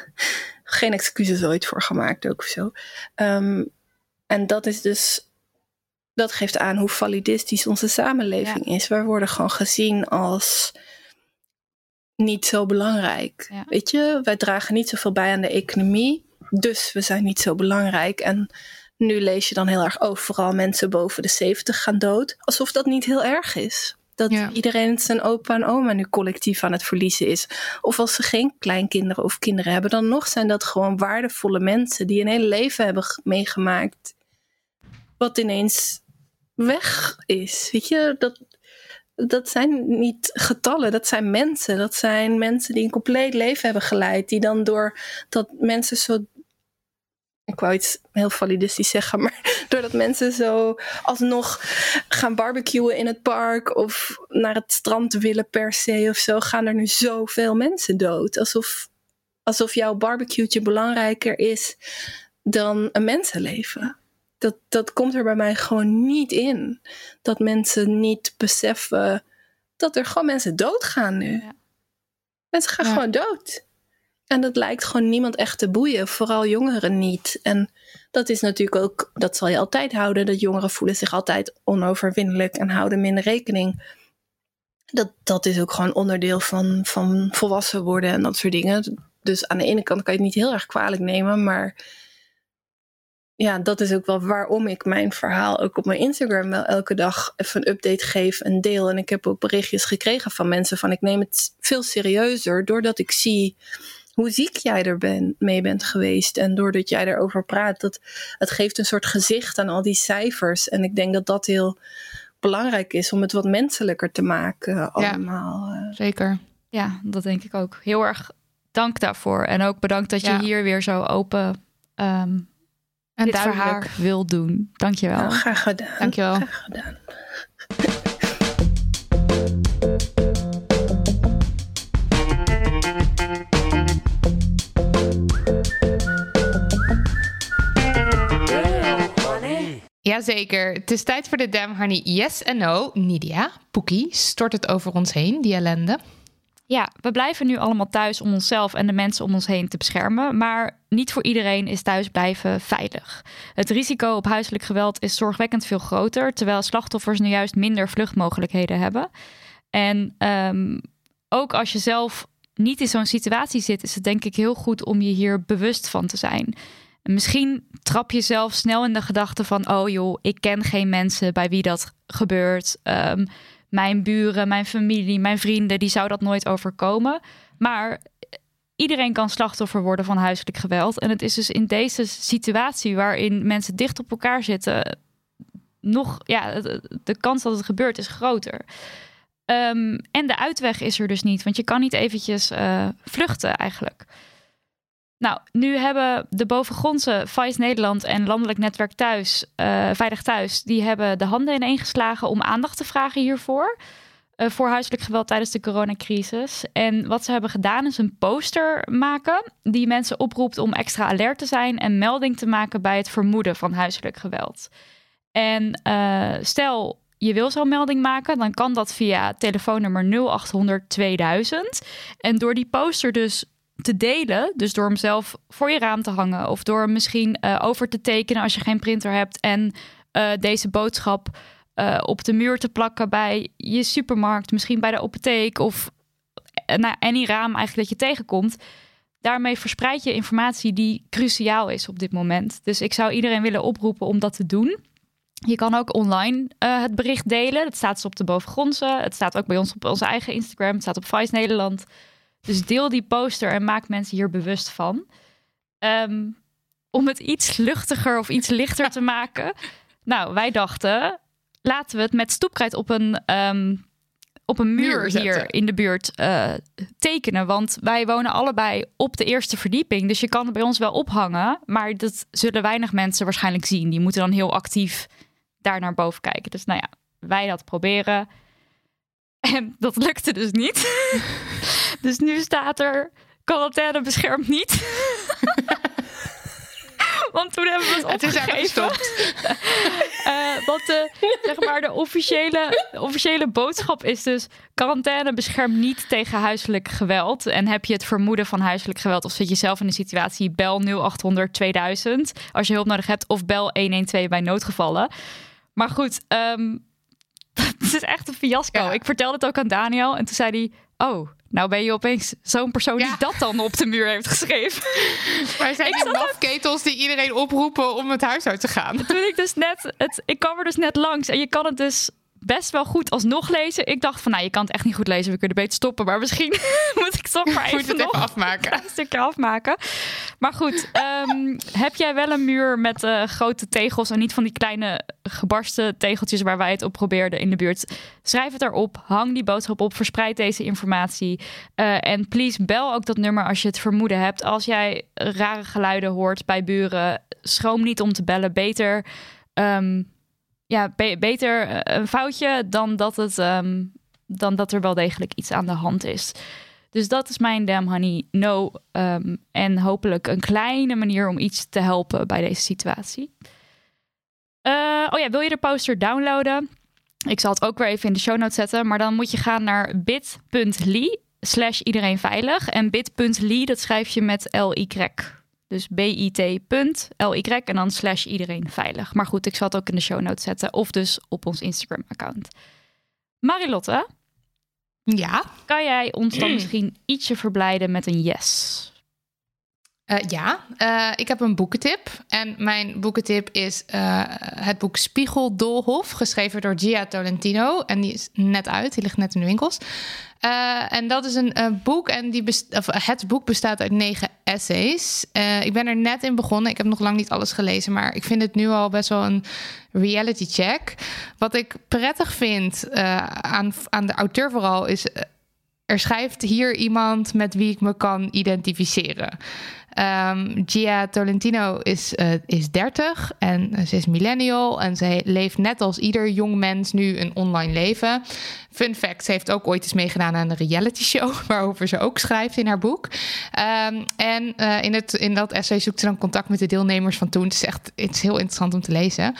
*laughs* geen excuses ooit voor gemaakt ook of zo. Um, en dat is dus dat geeft aan hoe validistisch onze samenleving ja. is. Wij worden gewoon gezien als niet zo belangrijk. Ja. Weet je, wij dragen niet zoveel bij aan de economie, dus we zijn niet zo belangrijk. En nu lees je dan heel erg over, vooral mensen boven de 70 gaan dood, alsof dat niet heel erg is. Dat ja. iedereen zijn opa en oma nu collectief aan het verliezen is. Of als ze geen kleinkinderen of kinderen hebben, dan nog zijn dat gewoon waardevolle mensen die een hele leven hebben meegemaakt. Wat ineens weg is. Weet je, dat, dat zijn niet getallen, dat zijn mensen. Dat zijn mensen die een compleet leven hebben geleid. Die dan door dat mensen zo. Ik wou iets heel validistisch zeggen, maar *laughs* doordat mensen zo alsnog gaan barbecuen in het park of naar het strand willen per se of zo, gaan er nu zoveel mensen dood. Alsof, alsof jouw barbecue belangrijker is dan een mensenleven dat, dat komt er bij mij gewoon niet in. Dat mensen niet beseffen dat er gewoon mensen doodgaan nu. Ja. Mensen gaan ja. gewoon dood. En dat lijkt gewoon niemand echt te boeien, vooral jongeren niet. En dat is natuurlijk ook, dat zal je altijd houden, dat jongeren voelen zich altijd onoverwinnelijk en houden minder rekening. Dat, dat is ook gewoon onderdeel van, van volwassen worden en dat soort dingen. Dus aan de ene kant kan je het niet heel erg kwalijk nemen, maar ja, dat is ook wel waarom ik mijn verhaal ook op mijn Instagram wel elke dag even een update geef en deel. En ik heb ook berichtjes gekregen van mensen van ik neem het veel serieuzer doordat ik zie hoe ziek jij er ben, mee bent geweest. En doordat jij erover praat, dat het geeft een soort gezicht aan al die cijfers. En ik denk dat dat heel belangrijk is om het wat menselijker te maken allemaal. Ja, zeker. Ja, dat denk ik ook. Heel erg dank daarvoor. En ook bedankt dat je ja. hier weer zo open um, en dit voor wil doen. Dankjewel. wel. Graag gedaan. Dankjewel. Graag gedaan. Jazeker. Het is tijd voor de Dam Honey Yes en No. Nidia, Poekie, stort het over ons heen, die ellende. Ja, we blijven nu allemaal thuis om onszelf en de mensen om ons heen te beschermen. Maar niet voor iedereen is thuisblijven veilig. Het risico op huiselijk geweld is zorgwekkend veel groter, terwijl slachtoffers nu juist minder vluchtmogelijkheden hebben. En um, ook als je zelf niet in zo'n situatie zit, is het denk ik heel goed om je hier bewust van te zijn. Misschien trap je zelf snel in de gedachte van: oh joh, ik ken geen mensen bij wie dat gebeurt. Um, mijn buren, mijn familie, mijn vrienden, die zou dat nooit overkomen. Maar iedereen kan slachtoffer worden van huiselijk geweld. En het is dus in deze situatie waarin mensen dicht op elkaar zitten, nog, ja, de kans dat het gebeurt is groter. Um, en de uitweg is er dus niet, want je kan niet eventjes uh, vluchten eigenlijk. Nou, nu hebben de bovengrondse Vice Nederland en Landelijk Netwerk Thuis, uh, Veilig Thuis, die hebben de handen ineengeslagen om aandacht te vragen hiervoor. Uh, voor huiselijk geweld tijdens de coronacrisis. En wat ze hebben gedaan is een poster maken die mensen oproept om extra alert te zijn en melding te maken bij het vermoeden van huiselijk geweld. En uh, stel je wil zo'n melding maken, dan kan dat via telefoonnummer 0800 2000. En door die poster dus te delen, dus door hem zelf voor je raam te hangen of door hem misschien uh, over te tekenen als je geen printer hebt en uh, deze boodschap uh, op de muur te plakken bij je supermarkt, misschien bij de apotheek of nou, any raam eigenlijk dat je tegenkomt. Daarmee verspreid je informatie die cruciaal is op dit moment. Dus ik zou iedereen willen oproepen om dat te doen. Je kan ook online het bericht delen. Het staat dus op de bovengrondse. Het staat ook bij ons op onze eigen Instagram. Het staat op Vice Nederland. Dus deel die poster en maak mensen hier bewust van. Um, om het iets luchtiger of iets lichter te maken. Nou, wij dachten, laten we het met stoepkrijt op een, um, op een muur, muur hier in de buurt uh, tekenen. Want wij wonen allebei op de eerste verdieping. Dus je kan het bij ons wel ophangen. Maar dat zullen weinig mensen waarschijnlijk zien. Die moeten dan heel actief daar naar boven kijken. Dus nou ja, wij dat proberen. En dat lukte dus niet. *laughs* dus nu staat er quarantaine beschermt niet. *laughs* Want toen hebben we het opgegeven. Het is uh, want de, zeg maar, de officiële, officiële boodschap is dus... quarantaine beschermt niet tegen huiselijk geweld. En heb je het vermoeden van huiselijk geweld... of zit je zelf in een situatie, bel 0800 2000... als je hulp nodig hebt, of bel 112 bij noodgevallen. Maar goed, um, *laughs* het is echt een fiasco. Ik vertelde het ook aan Daniel en toen zei hij... Oh, nou ben je opeens zo'n persoon die dat dan op de muur heeft geschreven. *laughs* Maar zijn die mafketels die iedereen oproepen om het huis uit te gaan? Toen ik dus net... Het, ik kwam er dus net langs en je kan het dus best wel goed alsnog lezen. Ik dacht van, nou, je kan het echt niet goed lezen. We kunnen beter stoppen. Maar misschien *laughs* moet ik toch maar even, het nog even afmaken. een stukje afmaken. Maar goed, um, heb jij wel een muur met uh, grote tegels... en niet van die kleine gebarsten tegeltjes... waar wij het op probeerden in de buurt? Schrijf het erop, hang die boodschap op, verspreid deze informatie. Uh, en please, bel ook dat nummer als je het vermoeden hebt. Als jij rare geluiden hoort bij buren... schroom niet om te bellen. Beter... Um, ja, be beter eh, een foutje dan dat, het, um, dan dat er wel degelijk iets aan de hand is. Dus dat is mijn Damn Honey No. Um, en hopelijk een kleine manier om iets te helpen bij deze situatie. Uh, oh ja, wil je de poster downloaden? Ik zal het ook weer even in de show notes zetten. Maar dan moet je gaan naar bit.ly slash iedereen veilig. En bit.ly, dat schrijf je met L-Y. Dus bit.ly en dan slash iedereen veilig. Maar goed, ik zal het ook in de show notes zetten. Of dus op ons Instagram-account. Marilotte? Ja? Kan jij ons dan misschien ietsje verblijden met een yes? Uh, ja, uh, ik heb een boekentip. En mijn boekentip is uh, het boek Spiegeldolhof, geschreven door Gia Tolentino. En die is net uit, die ligt net in de winkels. en dat is een boek en die of, het boek bestaat uit negen essays. ik ben er net in begonnen. Ik heb nog lang niet alles gelezen, maar ik vind het nu al best wel een reality check. Wat ik prettig vind aan, aan de auteur vooral is er schrijft hier iemand met wie ik me kan identificeren. Um, Gia Tolentino is, uh, is 30 en ze is millennial en ze leeft net als ieder jong mens nu een online leven. Fun fact, ze heeft ook ooit eens meegedaan aan een reality show, *laughs* waarover ze ook schrijft in haar boek. Um, en uh, in, het, in dat essay zoekt ze dan contact met de deelnemers van toen. Het is echt het is heel interessant om te lezen.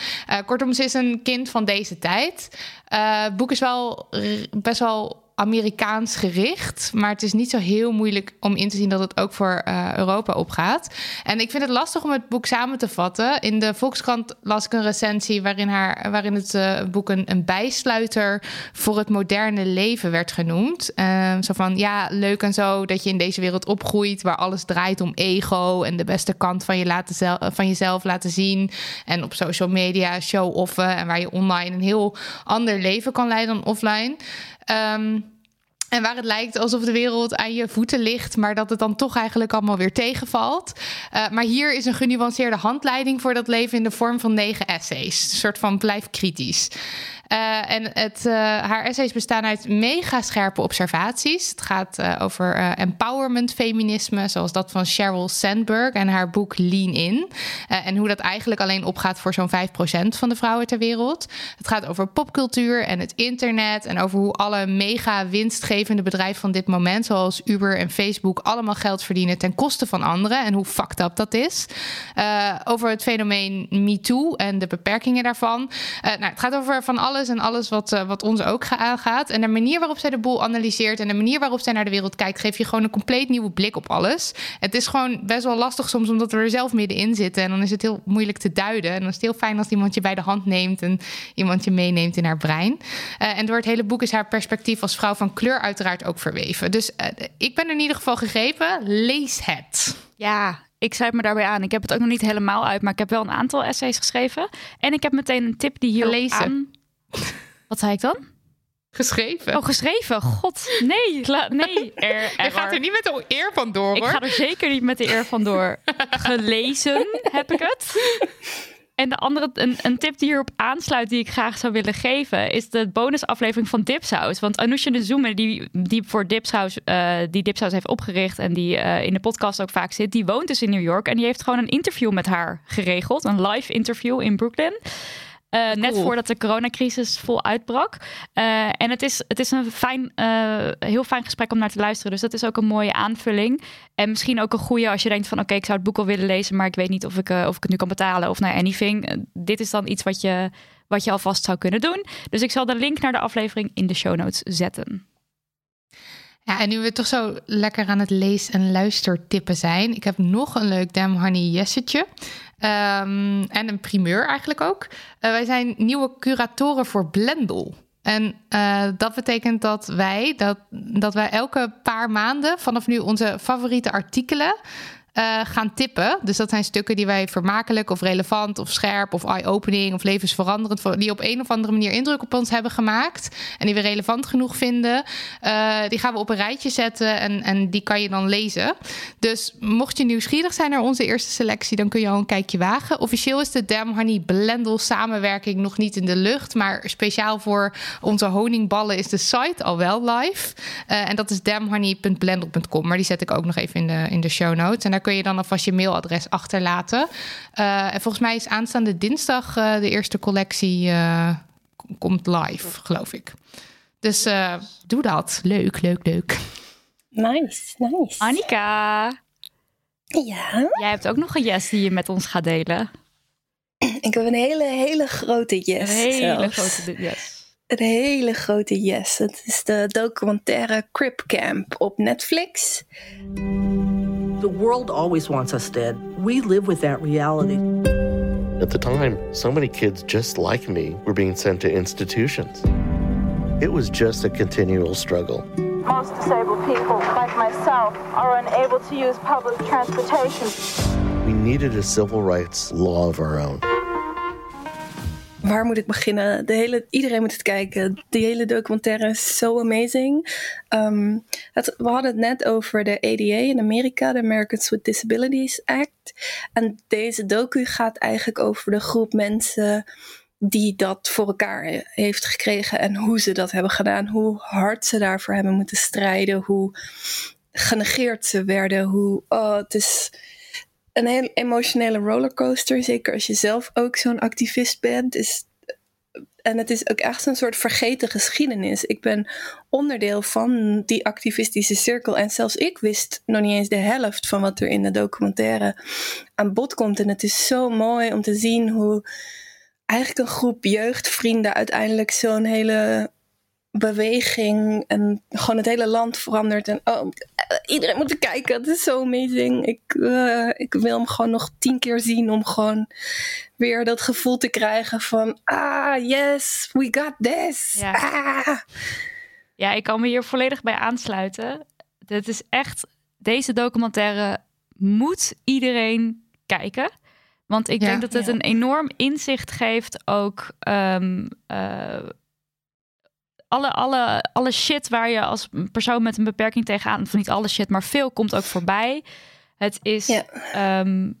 Kortom, ze is een kind van deze tijd. het boek is wel best wel Amerikaans gericht. Maar het is niet zo heel moeilijk om in te zien dat het ook voor uh, Europa opgaat. En ik vind het lastig om het boek samen te vatten. In de Volkskrant las ik een recensie waarin, haar, waarin het uh, boek een, bijsluiter voor het moderne leven werd genoemd. Uh, zo van ja, leuk en zo dat je in deze wereld opgroeit waar alles draait om ego en de beste kant van, je laten van jezelf laten zien. En op social media show-offen en waar je online een heel ander leven kan leiden dan offline. Um, en waar het lijkt alsof de wereld aan je voeten ligt, maar dat het dan toch eigenlijk allemaal weer tegenvalt. Uh, maar hier is een genuanceerde handleiding voor dat leven in de vorm van negen essays. Een soort van blijf kritisch. Uh, en het, uh, haar essays bestaan uit mega scherpe observaties. Het gaat uh, over empowerment feminisme, zoals dat van Sheryl Sandberg en haar boek Lean In. en hoe dat eigenlijk alleen opgaat voor zo'n 5% van de vrouwen ter wereld. Het gaat over popcultuur en het internet en over hoe alle mega winstgevende bedrijven van dit moment, zoals Uber en Facebook, allemaal geld verdienen ten koste van anderen en hoe fucked up dat is. over het fenomeen MeToo en de beperkingen daarvan. nou, het gaat over van alles en alles wat, uh, wat ons ook aangaat. En de manier waarop zij de boel analyseert en de manier waarop zij naar de wereld kijkt, geeft je gewoon een compleet nieuwe blik op alles. Het is gewoon best wel lastig soms, omdat we er zelf middenin zitten. En dan is het heel moeilijk te duiden. En dan is het heel fijn als iemand je bij de hand neemt en iemand je meeneemt in haar brein. Uh, en door het hele boek is haar perspectief als vrouw van kleur uiteraard ook verweven. Dus uh, ik ben in ieder geval gegrepen. Lees het. Ja, ik sluit me daarbij aan. Ik heb het ook nog niet helemaal uit, maar ik heb wel een aantal essays geschreven. En ik heb meteen een tip die hier lezen. Aan... Wat zei ik dan? Geschreven. Oh, geschreven. God, nee. Nee. *laughs* Er, Je gaat er niet met de eer van door, hoor. Ik ga er zeker niet met de eer van door. *laughs* Gelezen heb ik het. En de andere, een, een, tip die hierop aansluit, die ik graag zou willen geven, is de bonusaflevering van Dipsaus. Want Anousha de Zoemer, die, die voor Dipsaus, uh, die Dipsaus heeft opgericht en die uh, in de podcast ook vaak zit, die woont dus in New York. En die heeft gewoon een interview met haar geregeld. Een live interview in Brooklyn. Uh, cool. Net voordat de coronacrisis vol uitbrak. Uh, en het is, het is een fijn, uh, heel fijn gesprek om naar te luisteren. Dus dat is ook een mooie aanvulling. En misschien ook een goede als je denkt van... oké, ik zou het boek wel willen lezen... maar ik weet niet of ik, of ik het nu kan betalen of nou anything. dit is dan iets wat je, wat je alvast zou kunnen doen. Dus ik zal de link naar de aflevering in de show notes zetten. Ja, en nu we toch zo lekker aan het lees- en luistertippen zijn... ik heb nog een leuk Damn Honey Jessetje. Um, en een primeur eigenlijk ook. Uh, wij zijn nieuwe curatoren voor Blendel. En uh, dat betekent dat wij, dat, dat wij elke paar maanden vanaf nu onze favoriete artikelen uh, gaan tippen. Dus dat zijn stukken die wij vermakelijk of relevant of scherp of eye-opening of levensveranderend, die op een of andere manier indruk op ons hebben gemaakt en die we relevant genoeg vinden, uh, die gaan we op een rijtje zetten en, en die kan je dan lezen. Dus mocht je nieuwsgierig zijn naar onze eerste selectie, dan kun je al een kijkje wagen. Officieel is de Dam Honey Blendel samenwerking nog niet in de lucht, maar speciaal voor onze honingballen is de site al wel live. Uh, en dat is damhoney.blendel.com, maar die zet ik ook nog even in de, in de show notes. En daar kun je dan alvast je mailadres achterlaten. Uh, en volgens mij is aanstaande dinsdag uh, de eerste collectie uh, komt live, geloof ik. Dus doe dat. Leuk, leuk, leuk. Nice, nice. Annika. Ja? Jij hebt ook nog een yes die je met ons gaat delen. *clears throat* Ik heb een hele, hele grote yes. Een hele zelfs. grote yes. Een hele grote yes. Het is de documentaire Crip Camp op Netflix. The world always wants us dead. We live with that reality. At the time, so many kids just like me were being sent to institutions. It was just a continual struggle. Most disabled people, like myself, are unable to use public transportation. We needed a civil rights law of our own. Waar moet ik beginnen? De hele, iedereen moet het kijken. Die hele documentaire is zo amazing. Um, het, we hadden het net over de ADA in Amerika, de Americans with Disabilities Act. En deze docu gaat eigenlijk over de groep mensen die dat voor elkaar heeft gekregen en hoe ze dat hebben gedaan, hoe hard ze daarvoor hebben moeten strijden, hoe genegeerd ze werden, hoe oh, het is een heel emotionele rollercoaster, zeker als je zelf ook zo'n activist bent. Is, en het is ook echt een soort vergeten geschiedenis. Ik ben onderdeel van die activistische cirkel. En zelfs ik wist nog niet eens de helft van wat er in de documentaire aan bod komt. En het is zo mooi om te zien hoe eigenlijk een groep jeugdvrienden uiteindelijk zo'n hele beweging en gewoon het hele land verandert. En oh, iedereen moet kijken. Het is zo amazing. Ik, uh, ik wil hem gewoon nog tien keer zien om gewoon weer dat gevoel te krijgen van ah yes, we got this. Ja. Ah. Ja, ik kan me hier volledig bij aansluiten. Dit is echt, deze documentaire moet iedereen kijken. Want ik Ja. denk dat het Ja. een enorm inzicht geeft ook. ehm, eh, alle, alle, alle shit waar je als persoon met een beperking tegenaan, of niet alle shit, maar veel komt ook voorbij. Het is Ja. ehm,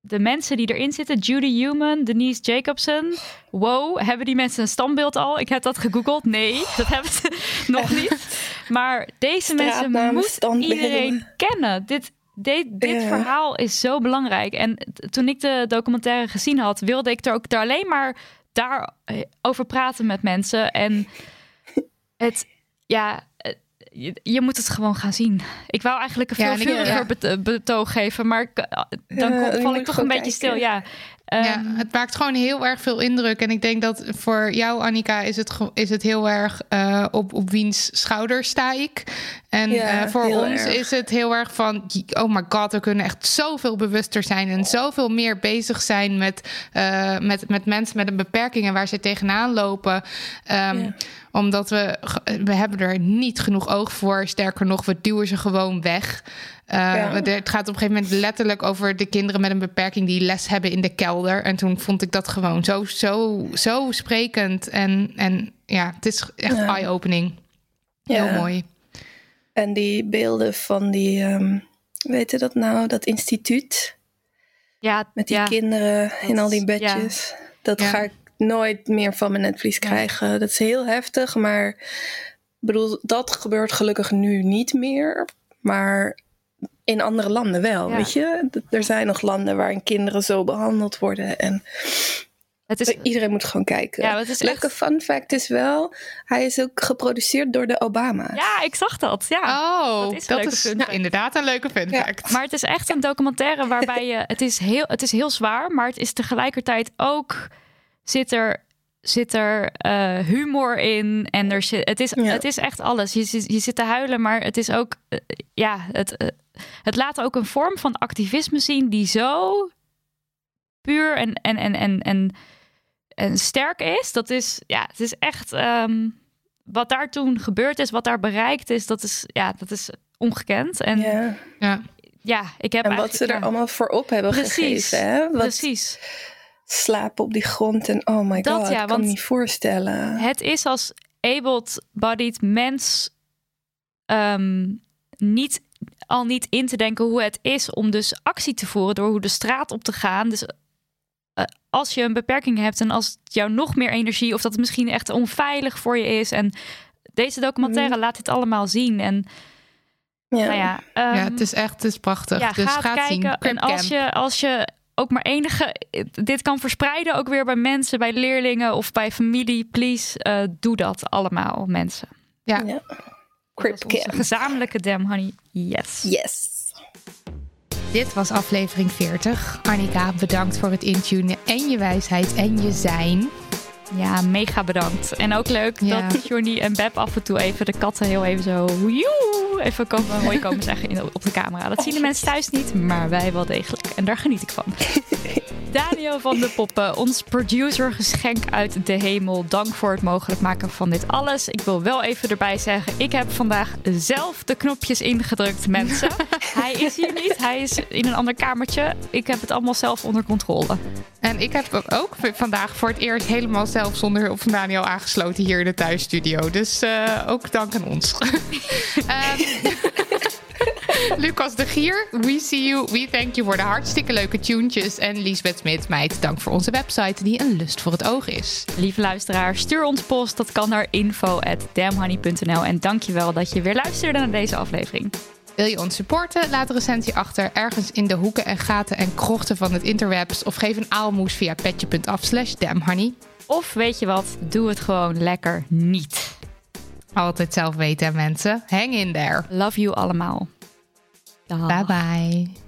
de mensen die erin zitten, Judy Human, Denise Jacobson. Wow, hebben die mensen een standbeeld al? Ik heb dat gegoogeld. Nee, dat hebben ze *laughs* nog niet. Maar deze mensen moet iedereen kennen. Dit, dit, dit Ja. verhaal is zo belangrijk. En toen ik de documentaire gezien had, wilde ik er ook daar alleen maar daarover praten met mensen. En het, ja, je, je moet het gewoon gaan zien. Ik wou eigenlijk een veel ja. bet- betoog geven, maar eh, dan kom- je val ik toch een beetje kijken. stil. Ja, Ja, Ehm, het maakt gewoon heel erg veel indruk. En ik denk dat voor jou, Annika, is het, is het heel erg eh, op, op wiens schouder sta ik. En Ja, eh, voor ons erg. is het heel erg van, oh my god, we kunnen echt zoveel bewuster zijn en zoveel meer bezig zijn met, eh, met, met mensen met een beperking en waar ze tegenaan lopen. Ehm, Ja. Omdat we, we hebben er niet genoeg oog voor. Sterker nog, we duwen ze gewoon weg. Uh, Ja. Het gaat op een gegeven moment letterlijk over de kinderen met een beperking die les hebben in de kelder. En toen vond ik dat gewoon zo, zo, zo sprekend. En, en ja, het is echt Ja. eye-opening. Heel Ja. mooi. En die beelden van die, ehm weet je dat nou, dat instituut ja, met die ja. kinderen in al die bedjes. Dat Ja. ga ik nooit meer van mijn netvlies krijgen. Dat is heel heftig, maar bedoel, dat gebeurt gelukkig nu niet meer. Maar in andere landen wel, Ja. weet je? Er zijn nog landen waarin kinderen zo behandeld worden. En Het is, iedereen moet gewoon kijken. Ja, het is Leuke echt- fun fact is wel, hij is ook geproduceerd door de Obama's. ja, ik zag dat. Ja. Oh, dat dat is is, een leuke fun fact. inderdaad een leuke fun Ja. fact. Maar het is echt een documentaire waarbij je. Het is heel, het is heel zwaar, maar het is tegelijkertijd ook. Zit er, zit er eh, humor in. En er zit, het, is, Ja. het is echt alles. Je, zit- je zit te huilen, maar het is ook. eh, ja, het, het laat ook een vorm van activisme zien die zo puur en, en, en, en, en, en sterk is. Dat is, ja, het is echt. ehm, wat daar toen gebeurd is, wat daar bereikt is, dat is, ja, dat is ongekend. En ja, Ja. Ja. ik heb En wat ze er ja. allemaal voor op hebben Precies, gegeven. Hè? Wat Precies. slapen op die grond en oh my Dat god, ja, ik kan want me niet voorstellen. Het is als able-bodied mens ehm, niet, al niet in te denken hoe het is om dus actie te voeren door hoe de straat op te gaan. Dus eh, als je een beperking hebt en als het jou nog meer energie of dat het misschien echt onveilig voor je is. En deze documentaire laat dit allemaal zien. En Ja. nou ja, ehm, ja, het is echt het is prachtig. ja, dus ga het ga het zien. kijken. En als je, als je ook maar enige dit kan verspreiden, ook weer bij mensen, bij leerlingen of bij familie, please, eh, doe dat allemaal, mensen. Ja. Ja. Crip Camp. gezamenlijke Damn Honey. Yes. Yes. Dit was aflevering 40. Annika, bedankt voor het intunen en je wijsheid en je zijn. Ja, mega bedankt. En ook leuk Ja. dat Johnny en Beb af en toe even de katten heel even zo joe, even komen, *laughs* hoi komen zeggen in, op de camera. Dat zien de mensen thuis niet, maar wij wel degelijk. En daar geniet ik van. *laughs* Daniel van de Poppen, ons producer geschenk uit de hemel. Dank voor het mogelijk maken van dit alles. Ik wil wel even erbij zeggen, ik heb vandaag zelf de knopjes ingedrukt, mensen. *laughs* Hij is hier niet, hij is in een ander kamertje. Ik heb het allemaal zelf onder controle. En ik heb ook vandaag voor het eerst helemaal zelf zonder hulp van Daniel aangesloten hier in de thuisstudio. Dus eh, ook dank aan ons. *laughs* Ehm, *laughs* Lucas de Gier, we see you, we thank you voor de hartstikke leuke tunetjes. En Liesbeth Smit, meid, dank voor onze website die een lust voor het oog is. Lieve luisteraar, stuur ons post. Dat kan naar info.damhoney.nl. En dankjewel dat je weer luisterde naar deze aflevering. Wil je ons supporten? Laat een recensie achter ergens in de hoeken en gaten en krochten van het interwebs. Of geef een aalmoes via petje.af slash damhoney. Of weet je wat, doe het gewoon lekker niet. Altijd zelf weten, mensen. Hang in there. Love you allemaal. Dag. Bye bye.